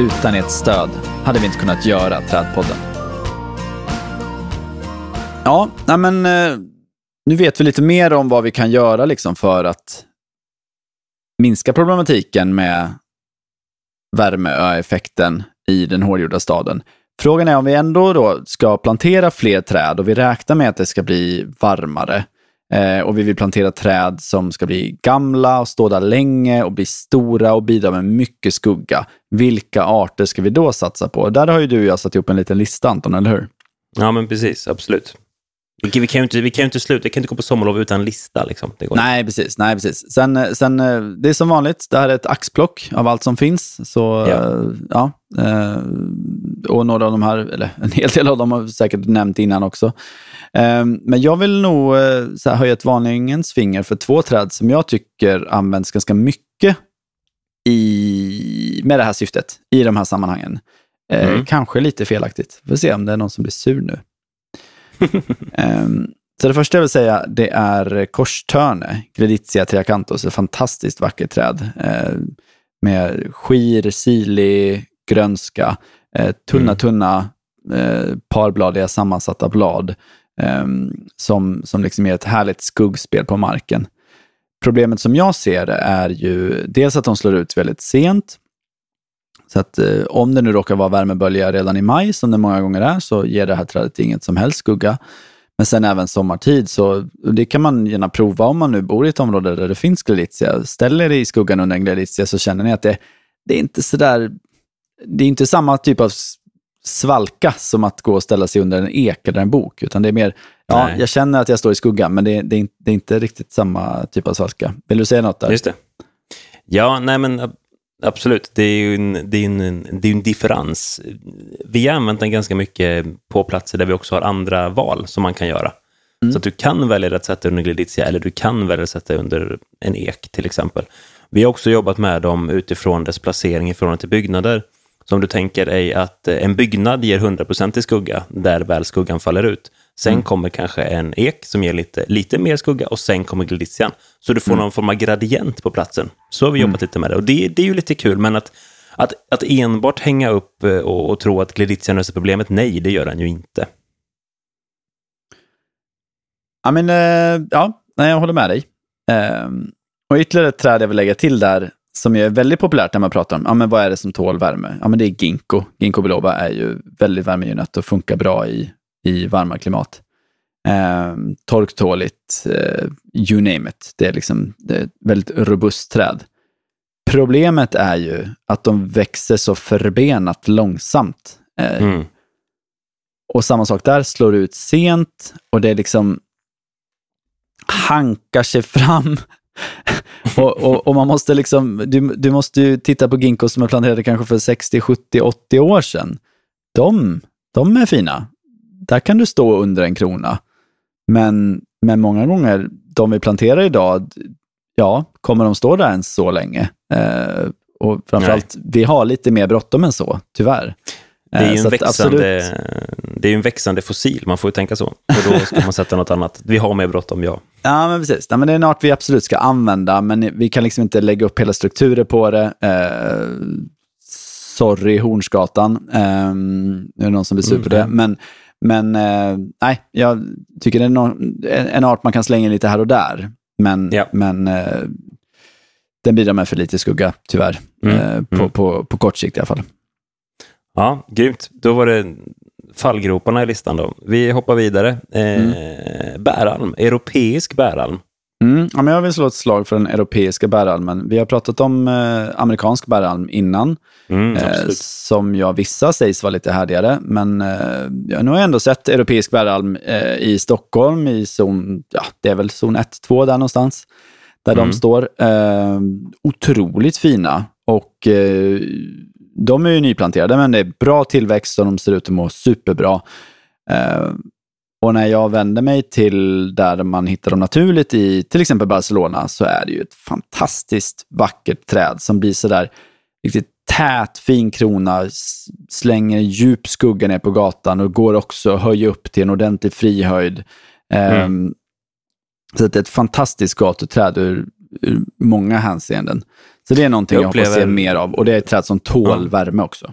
Utan ert stöd hade vi inte kunnat göra Trädpodden. Ja, nej men eh, nu vet vi lite mer om vad vi kan göra liksom för att minska problematiken med värmeöeffekten i den hårdgjorda staden. Frågan är om vi ändå då ska plantera fler träd och vi räknar med att det ska bli varmare. Eh, och vi vill plantera träd som ska bli gamla och stå där länge och bli stora och bidra med mycket skugga. Vilka arter ska vi då satsa på? Där har ju du och jag satt ihop en liten lista, Anton, eller hur? Ja, men precis. Absolut. Vi, kan ju inte, vi kan inte sluta, vi kan inte gå på sommarlov utan lista. Liksom. nej, precis. Nej, precis. Sen, sen, eh, det är som vanligt, det här är ett axplock av allt som finns. Så, ja. Eh, ja och några av de här, eller en hel del av dem har vi säkert nämnt innan också. Ehm, men jag vill nog eh, höja ett varningens finger för två träd som jag tycker används ganska mycket i, med det här syftet i de här sammanhangen. Eh, mm. Kanske lite felaktigt. Vi får se om det är någon som blir sur nu. um, så det första jag vill säga det är korstörne, Greditia triacanthus, ett fantastiskt vackert träd. Eh, med skir, silig, grönska, tunna, mm. tunna, parbladiga sammansatta blad Ehm, som, som liksom ger ett härligt skuggspel på marken. Problemet som jag ser det är ju dels att de slår ut väldigt sent. Så att eh, om det nu råkar vara värmebölja redan i maj, som det många gånger är, så ger det här trädet inget som helst skugga. Men sen även sommartid, så det kan man gärna prova om man nu bor i ett område där det finns gladitia. Ställer er i skuggan under en gladitia så känner ni att det, det är inte sådär, det är inte samma typ av svalka som att gå och ställa sig under en ek eller en bok. Utan det är mer, ja, Nej. jag känner att jag står i skuggan, men det, det, är inte, det är inte riktigt samma typ av svalka. Vill du säga något där? Just det. Ja, nej men absolut. Det är ju en, det är en, det är en differens. Vi har använt den ganska mycket på platser där vi också har andra val som man kan göra. Mm. Så att du kan välja att sätta under gladitia eller du kan välja att sätta under en ek till exempel. Vi har också jobbat med dem utifrån dess placering i förhållande till byggnader Så om du tänker dig att eh, en byggnad ger 100% i skugga, där väl skuggan faller ut. Sen Mm. kommer kanske en ek som ger lite, lite mer skugga och sen kommer glitzian. Så du får Mm. någon form av gradient på platsen. Så har vi jobbat lite med det. Och det, det är ju lite kul, men att, att, att enbart hänga upp eh, och, och tro att glitzian löser problemet, nej, det gör den ju inte. Ja, men eh, ja, nej, jag håller med dig. Ehm, och ytterligare ett träd jag vill lägga till där, som ju är väldigt populärt när man pratar om, ja men vad är det som tål värme? Ja men det är ginkgo. Ginkgo biloba är ju väldigt värmegynnat och funkar bra i, i varma klimat. Ehm, torktåligt, eh, you name it. Det är liksom det är ett väldigt robust träd. Problemet är ju att de växer så förbenat långsamt. Eh, Mm. och samma sak där, slår ut sent och det är liksom hankar sig fram. och, och, och man måste liksom, du, du måste ju titta på ginkgo som är planterade kanske för 60, 70, 80 år sedan. De, de är fina. Där kan du stå under en krona. Men, men många gånger, de vi planterar idag, ja, kommer de stå där ens så länge? Eh, och framförallt, vi har lite mer bråttom än så, tyvärr. Det är Eh, ju en växande, det är en växande fossil, man får ju tänka så. Och då ska man sätta något annat. Vi har mer bråttom, ja. Ja, men precis. Nej, men det är en art vi absolut ska använda, men vi kan liksom inte lägga upp hela strukturer på det. Eh, sorry, Hornsgatan. Eh, nu är det någon som blir sur på det. Mm. Men, men eh, nej, jag tycker det är no- en, art man kan slänga lite här och där. Men, Ja. men eh, den bidrar med för lite skugga, tyvärr. Mm, Eh, på, mm. på, på kort sikt i alla fall. Ja, grymt. Då var det fallgroparna i listan då. Vi hoppar vidare. Eh, Bäralm, europeisk bäralm. Mm, ja, men jag vill slå ett slag för den europeiska bäralmen. Vi har pratat om eh, amerikansk bäralm innan. Mm, Eh, som jag vissa sägs vara lite härdigare. Men eh, ja, nu har jag ändå sett europeisk bäralm eh, i Stockholm i zon, ja, det är väl zon 1-2 där någonstans. Där Mm. de står. Eh, otroligt fina och eh, de är ju nyplanterade men det är bra tillväxt och de ser ut att må superbra. Eh, och när jag vänder mig till där man hittar dem naturligt i till exempel Barcelona så är det ju ett fantastiskt vackert träd som blir sådär riktigt tät, fin krona, slänger djup skugga ner på gatan och går också att höja upp till en ordentlig frihöjd. Ehm, Så att det är ett fantastiskt gatuträd ur, ur många hänseenden. Så det är någonting jag, Jag hoppas se upplever- mer av och det är ett träd som tål Ja. värme också.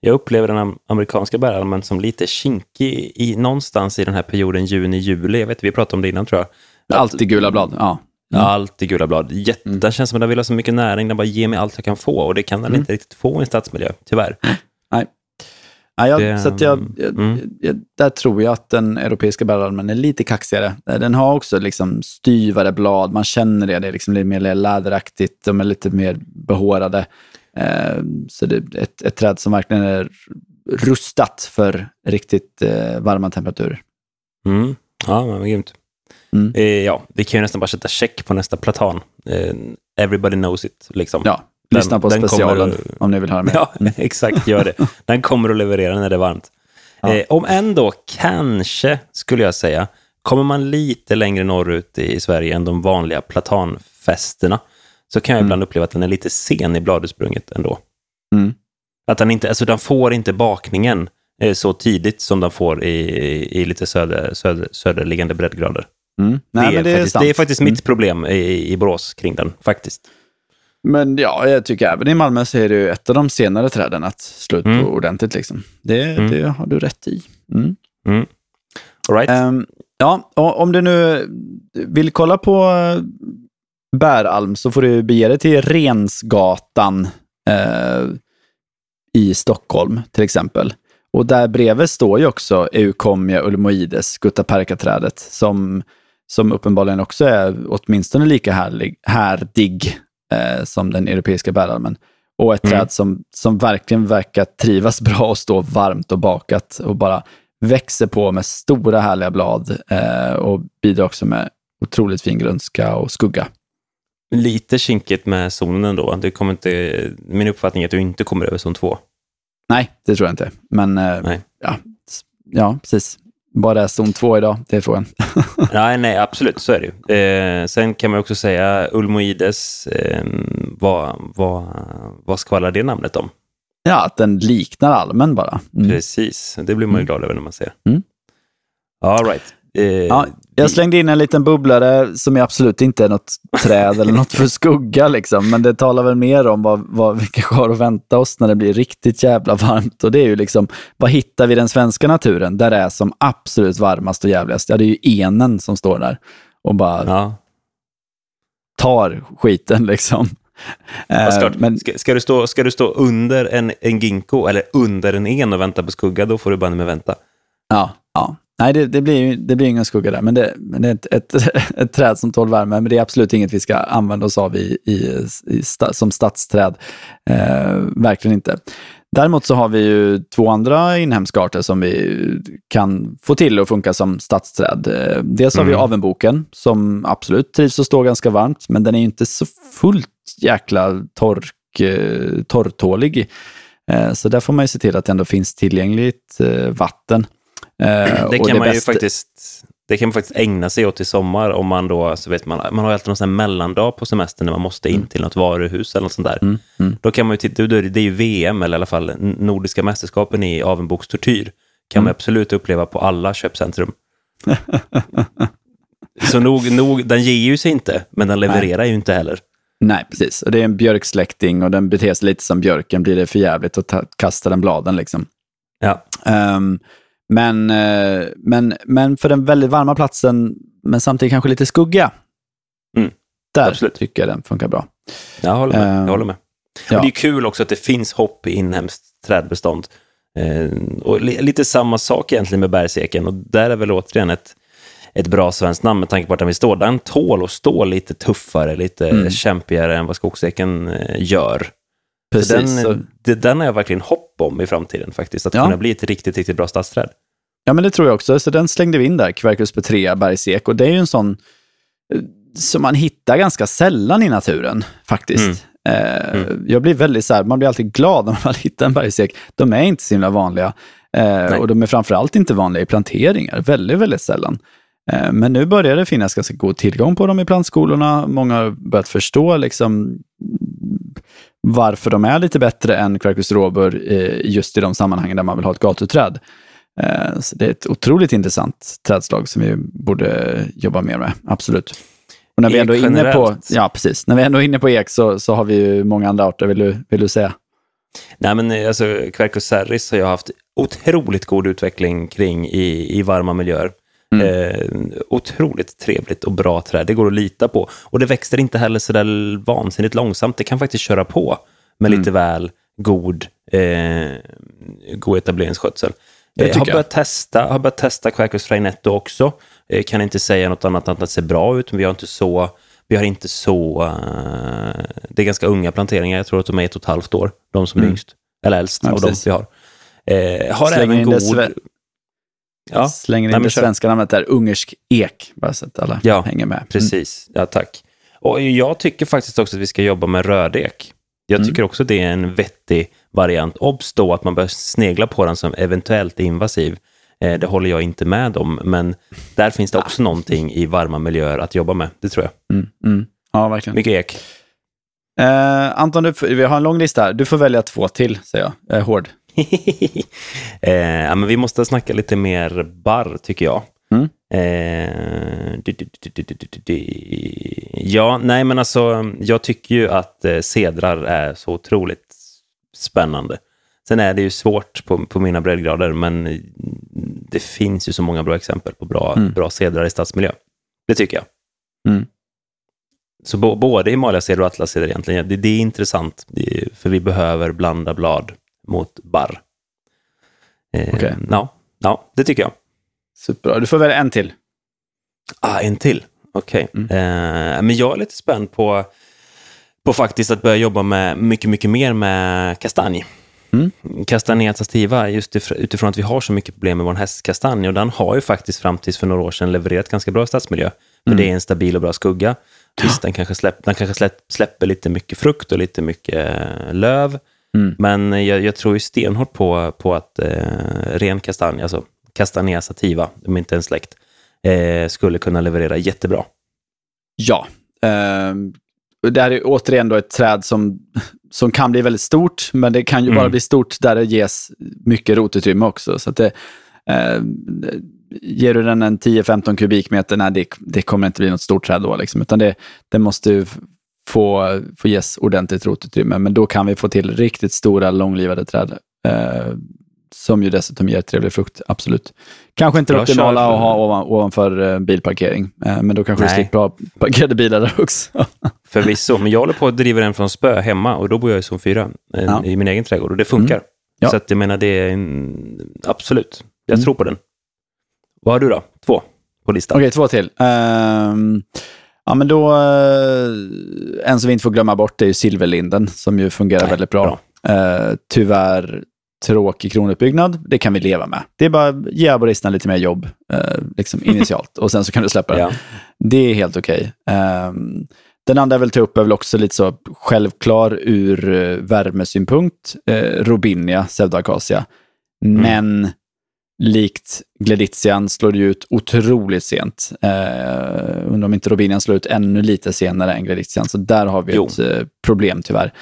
Jag upplever den am- amerikanska bäralmen som lite kinkig i, någonstans i den här perioden juni-juli. Jag vet, vi pratade om det innan tror jag. Att- Alltid gula blad, ja. Ja, Alltid gula blad. Jätte, Den känns som att den vill ha så mycket näring, den bara ger mig allt jag kan få. Och det kan den Mm. inte riktigt få i en stadsmiljö, tyvärr. Ja, jag, Det, så jag, jag, mm. jag, där tror jag att den europeiska bäralmen är lite kaxigare. Eh, Den har också liksom styvare blad, man känner det. Det är liksom lite mer läderaktigt, de är lite mer behårade. Eh, så det är ett, ett träd som verkligen är rustat för riktigt eh, varma temperaturer. Mm. Ja, men grymt. Mm. Eh, ja, vi kan ju nästan bara sätta check på nästa platan. Everybody knows it, liksom. Ja, Den- lyssna på den specialen att- om ni vill höra mer. Ja, exakt, gör det. Den kommer att leverera när det är varmt. Ja. Eh, om ändå, kanske, skulle jag säga, kommer man lite längre norrut i Sverige än de vanliga platanfesterna, så kan jag Mm. ibland uppleva att den är lite sen i bladursprunget ändå. Mm. Att den inte, alltså den får inte bakningen eh, så tidigt som den får i, i, i lite söder, söder, söderliggande breddgrader. Mm. Nej, det, är det är faktiskt, det är faktiskt Mm. mitt problem i, i Borås kring den, faktiskt. Men ja, jag tycker även i Malmö så är det ju ett av de senare träden att slå ut Mm. på ordentligt. Liksom. Det, Mm. det har du rätt i. Mm. All right? Ehm, ja, om du nu vill kolla på eh, bäralm så får du bege dig till Rensgatan eh, i Stockholm till exempel. Och där bredvid står ju också Eukomia ulmoides, guttaperka-trädet, som, som uppenbarligen också är åtminstone lika härlig, härdig eh, som den europeiska bäralmen. Och ett Mm. träd som, som verkligen verkar trivas bra och stå varmt och bakat och bara växer på med stora härliga blad eh, och bidrar också med otroligt fin grönska och skugga. Lite kinkigt med zonen ändå. Det kommer inte, min uppfattning är att du inte kommer över zon 2. Nej, det tror jag inte. Men eh. Ja, ja, precis. Bara är zon 2 idag, det är frågan. nej, nej, absolut, så är det ju. Eh, sen kan man också säga Ulmoides, eh, vad, vad, vad skvallrar det namnet om? Ja, att den liknar allmän bara. Mm. Precis, det blir man ju mm. glad över när man ser. Mm. All right. Eh, ja, jag slängde in en liten bubblare som absolut inte är något träd eller något för skugga, liksom. men det talar väl mer om vad, vad vi kanske har att vänta oss när det blir riktigt jävla varmt. Och det är ju liksom, vad hittar vi i den svenska naturen där det är som absolut varmast och jävligast? Ja, det är ju enen som står där och bara ja. tar skiten liksom. Ska, men, ska, ska, du stå, ska du stå under en, en ginkgo eller under en en och vänta på skugga, då får du bara med vänta. Ja, ja. Nej, det, det, blir, det blir ingen skugga där, men det, men det är ett, ett, ett, träd som tål värme. Men det är absolut inget vi ska använda oss av i, i, i som stadsträd. Eh, verkligen inte. Däremot så har vi ju två andra inhemska arter som vi kan få till att funka som stadsträd. Eh, dels har mm. vi avenboken som absolut trivs att stå ganska varmt, men den är inte så fullt jäkla tork, eh, torrtålig. Eh, så där får man ju se till att det ändå finns tillgängligt vatten. Eh, det kan man bästa... ju faktiskt det kan man faktiskt ägna sig åt i sommar om man då, så vet man, man har alltid någon sån mellandag på semestern när man måste in mm. till något varuhus eller något sånt där. Mm. Mm. Då kan man ju titta, det är ju VM, eller i alla fall Nordiska mästerskapen i avenbokstortyr, kan man mm. absolut uppleva på alla köpcentrum. så nog, nog, den ger ju sig inte, men den levererar Nej. ju inte heller. Nej, precis. Och det är en björksläkting och den beter sig lite som björken. Blir det för jävligt att kasta den bladen liksom. Ja. Um, men, eh, men, men för den väldigt varma platsen, men samtidigt kanske lite skugga. Mm. Där Absolut. tycker jag den funkar bra. Jag håller med. Jag håller med. Ja. det är kul också att det finns hopp i inhemskt trädbestånd. Eh, och lite samma sak egentligen med bergseken och där är väl återigen ett, ett bra svenskt namn med tanke på att den vill stå. Den tål att stå lite tuffare, lite mm. kämpigare än vad skogseken eh, gör. Precis. Den, den har jag verkligen hopp om i framtiden faktiskt, att ja. kunna bli ett riktigt, riktigt bra stadsträd. Ja, men det tror jag också. Så den slängde vi in där, Quercus petrea bergsek. Och det är ju en sån eh, som man hittar ganska sällan i naturen faktiskt. Mm. Eh, mm. Jag blir väldigt så här, man blir alltid glad när man hittar en bergsek. De är inte så himla vanliga. Eh, och de är framförallt inte vanliga i planteringar, väldigt, väldigt sällan. Eh, men nu börjar det finnas ganska god tillgång på dem i plantskolorna. Många har börjat förstå liksom, varför de är lite bättre än Quercus robur just i de sammanhangen där man vill ha ett gatuträd. Eh, så det är ett otroligt intressant trädslag som vi borde jobba mer med, absolut. Och när vi ändå är inne på, ja, precis. När vi ändå är inne på ek så, så har vi ju många andra arter, vill du, vill du säga? Nej, men eh, alltså, Quercus serris har jag haft otroligt god utveckling kring i, i varma miljöer. Mm. Eh, otroligt trevligt och bra träd. Det går att lita på. Och det växer inte heller så där vansinnigt långsamt. Det kan faktiskt köra på med mm. lite väl god, eh, god etableringsskötsel. Jag har börjat, testa, har börjat testa Quercus frainetto också. Eh, kan inte säga något annat än att det ser bra ut, men vi har inte så... Vi har inte så... Uh, det är ganska unga planteringar. Jag tror att de är ett och ett halvt år, de som är mm. yngst. Eller äldst ja, av de vi har. Eh, har Slänger även god... Ja, Slänger in det svenska namnet där, ungersk ek, bara så att alla ja, hänger med. Mm. Precis, ja tack. Och jag tycker faktiskt också att vi ska jobba med rödek. Jag mm. tycker också det är en vettig variant. Obs då att man bör snegla på den som eventuellt invasiv. Eh, det håller jag inte med om, men där finns det också ah. någonting i varma miljöer att jobba med. Det tror jag. Mm, mm. Ja, verkligen. Mycket ek. Eh, Anton, du, vi har en lång lista här. Du får välja två till, säger jag. Jag är hård. eh, ja, men vi måste snacka lite mer barr, tycker jag. Mm. Eh, ja, nej men alltså, jag tycker ju att eh, sedrar är så otroligt spännande. Sen är det ju svårt på, på mina breddgrader, men det finns ju så många bra exempel på bra, mm. bra sedrar i stadsmiljö. Det tycker jag. Mm. Så både Himalaya-sedrar och Atlas-sedrar egentligen, det, det, är intressant, för vi behöver blanda blad mot barr. Eh, okay. ja, ja, det tycker jag. Superbra. Du får välja en till. Ah, en till. Okej. Okay. Mm. Eh, men jag är lite spänd på, på faktiskt att börja jobba med mycket, mycket mer med kastanj. Mm. Castanea sativa, just utifrån att vi har så mycket problem med vår hästkastanj. Och den har ju faktiskt fram tills för några år sedan levererat ganska bra stadsmiljö. För mm. det är en stabil och bra skugga. Visst, den kanske, släpp, den kanske släpp, släpper lite mycket frukt och lite mycket eh, löv. Mm. Men jag, jag, tror ju stenhårt på, på att eh, ren kastanj, alltså Castanea sativa, de är inte en släkt, eh, skulle kunna leverera jättebra. Ja, eh, det här är återigen då ett träd som, som kan bli väldigt stort, men det kan ju Mm. bara bli stort där det ges mycket rotutrymme också. Så det, eh, ger du den en 10-15 kubikmeter, nej, det, det kommer inte bli något stort träd då, liksom, utan det, det måste få, få ges ordentligt rotutrymme. Men då kan vi få till riktigt stora, långlivade träd. Eh, som ju dessutom ger trevlig frukt, absolut. Kanske inte det optimala att ha ovan, ovanför eh, bilparkering, eh, men då kanske du Nej. slipper ha parkerade bilar där också. Förvisso, men jag håller på att driva en från spö hemma och då bor jag i zon 4 eh, Ja. i min egen trädgård och det funkar. Mm. Ja. Så att jag menar, det är en, absolut. Jag Mm. tror på den. Vad har du då? Två på listan? Okej, två till. Ehm, ja, men då, uh, en som vi inte får glömma bort är ju silverlinden, som ju fungerar Nej, väldigt bra. Eh, tyvärr tråkig kronutbyggnad, det kan vi leva med. Det är bara att ge aboristerna lite mer jobb, eh, liksom initialt, och sen så kan du släppa den. Ja. Det är helt okej. Ehm, den andra jag vill ta upp är väl också lite så självklar ur uh, värmesynpunkt, uh, Robinia pseudoacacia. Men likt Gleditzian slår det ut otroligt sent. Uh, undrar om inte Robinian slår ut ännu lite senare än Gleditzian, så där har vi Jo. ett eh, problem tyvärr.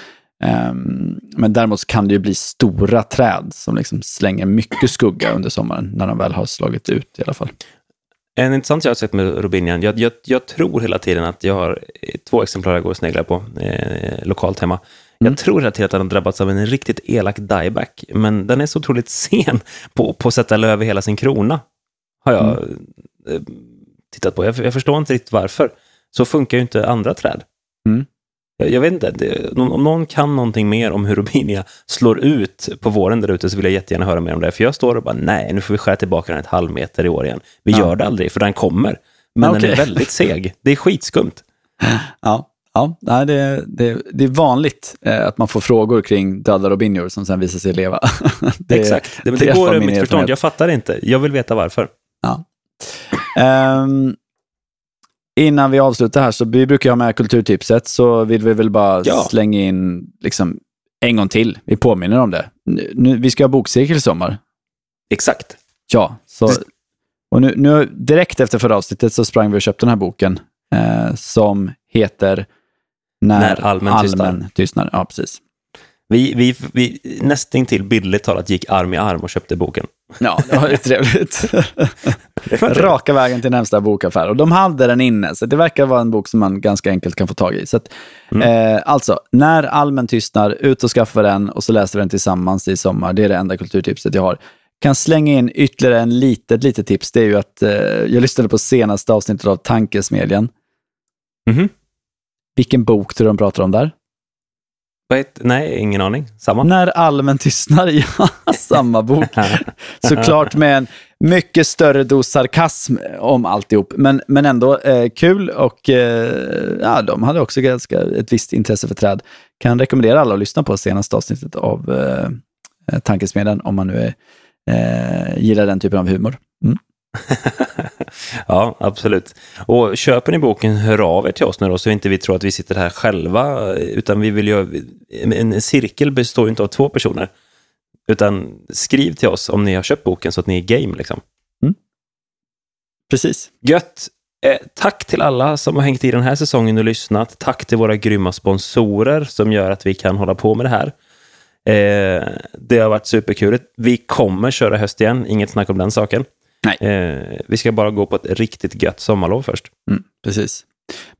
Ehm, men däremot kan det ju bli stora träd som liksom slänger mycket skugga under sommaren, när de väl har slagit ut i alla fall. En intressant jag har sett med Robinian, jag, jag, jag tror hela tiden att jag har eh, två exemplar jag går och sneglar på, eh, lokalt hemma. Mm. Jag tror att den har drabbats av en riktigt elak dieback, men den är så otroligt sen på, på att sätta löv över hela sin krona. Har jag Mm. eh, tittat på. Jag, jag förstår inte riktigt varför. Så funkar ju inte andra träd. Mm. Jag, jag vet inte, det, om någon kan någonting mer om hur Robinia slår ut på våren där ute så vill jag jättegärna höra mer om det. För jag står och bara, nej, nu får vi skära tillbaka den ett halvmeter i år igen. Vi Ja. gör det aldrig, för den kommer. Men Ja, den är väldigt seg. Det är skitskumt. Ja, ja nej, det, det, det är vanligt eh, att man får frågor kring döda robinjor som sen visar sig leva. det, Exakt. Det, det det går över mitt förstånd. Jag fattar inte. Jag vill veta varför. Ja. Ehm, innan vi avslutar här, så vi brukar ha med kulturtipset, så vill vi väl bara Ja. slänga in liksom, en gång till. Vi påminner om det. Nu, nu, vi ska ha bokcirkel i sommar. Exakt. Ja, så, och nu, nu direkt efter förra avsnittet så sprang vi och köpte den här boken eh, som heter När, När allmän allmän tystnar. Ja, precis. Vi, vi, vi nästintill bildligt talat gick arm i arm och köpte boken. Ja, det var ju trevligt. Raka vägen till närmsta bokaffär. Och de hade den inne, så det verkar vara en bok som man ganska enkelt kan få tag i. Så att, Mm. eh, alltså, när allmän tystnar, ut och skaffa den och så läser vi den tillsammans i sommar. Det är det enda kulturtipset jag har. Kan slänga in ytterligare en litet, litet tips. Det är ju att eh, jag lyssnade på senaste avsnittet av Tankesmedjan. Mhm. Vilken bok tror du de pratar om där? Heter- Nej, ingen aning. Samma. När allmän tystnar, ja, samma bok. Såklart med en mycket större dos sarkasm om alltihop. Men, men ändå eh, kul och eh, ja, de hade också ganska ett visst intresse för träd. Kan rekommendera alla att lyssna på senaste avsnittet av eh, Tankesmedjan om man nu är, eh, gillar den typen av humor. Mm. ja, absolut. Och köper ni boken, hör av er till oss nu då, så inte vi tror att vi sitter här själva, utan vi vill ju... En cirkel består ju inte av två personer, utan skriv till oss om ni har köpt boken så att ni är game liksom. Precis. Gött! Eh, tack till alla som har hängt i den här säsongen och lyssnat. Tack till våra grymma sponsorer som gör att vi kan hålla på med det här. Eh, det har varit superkul. Vi kommer köra höst igen, inget snack om den saken. Nej. Eh, vi ska bara gå på ett riktigt gött sommarlov först. Mm, precis.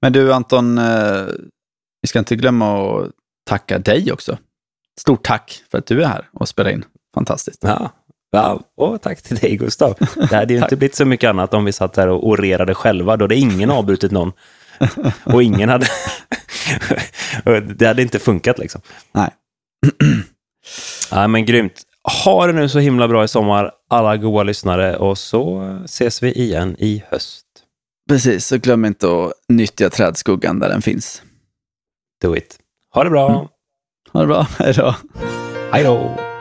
Men du Anton, eh, vi ska inte glömma att tacka dig också. Stort tack för att du är här och spelar in. Fantastiskt. Ja, ja och tack till dig Gustav. Det hade ju inte blivit så mycket annat om vi satt där och orerade själva. Då hade ingen avbrutit någon. Och ingen hade... det hade inte funkat liksom. Nej. Ja, men grymt. Ha det nu så himla bra i sommar, alla goa lyssnare, och så ses vi igen i höst. Precis, så glöm inte att nyttja trädskuggan där den finns. Do it. Ha det bra. Ha det bra, hej då. Hej då.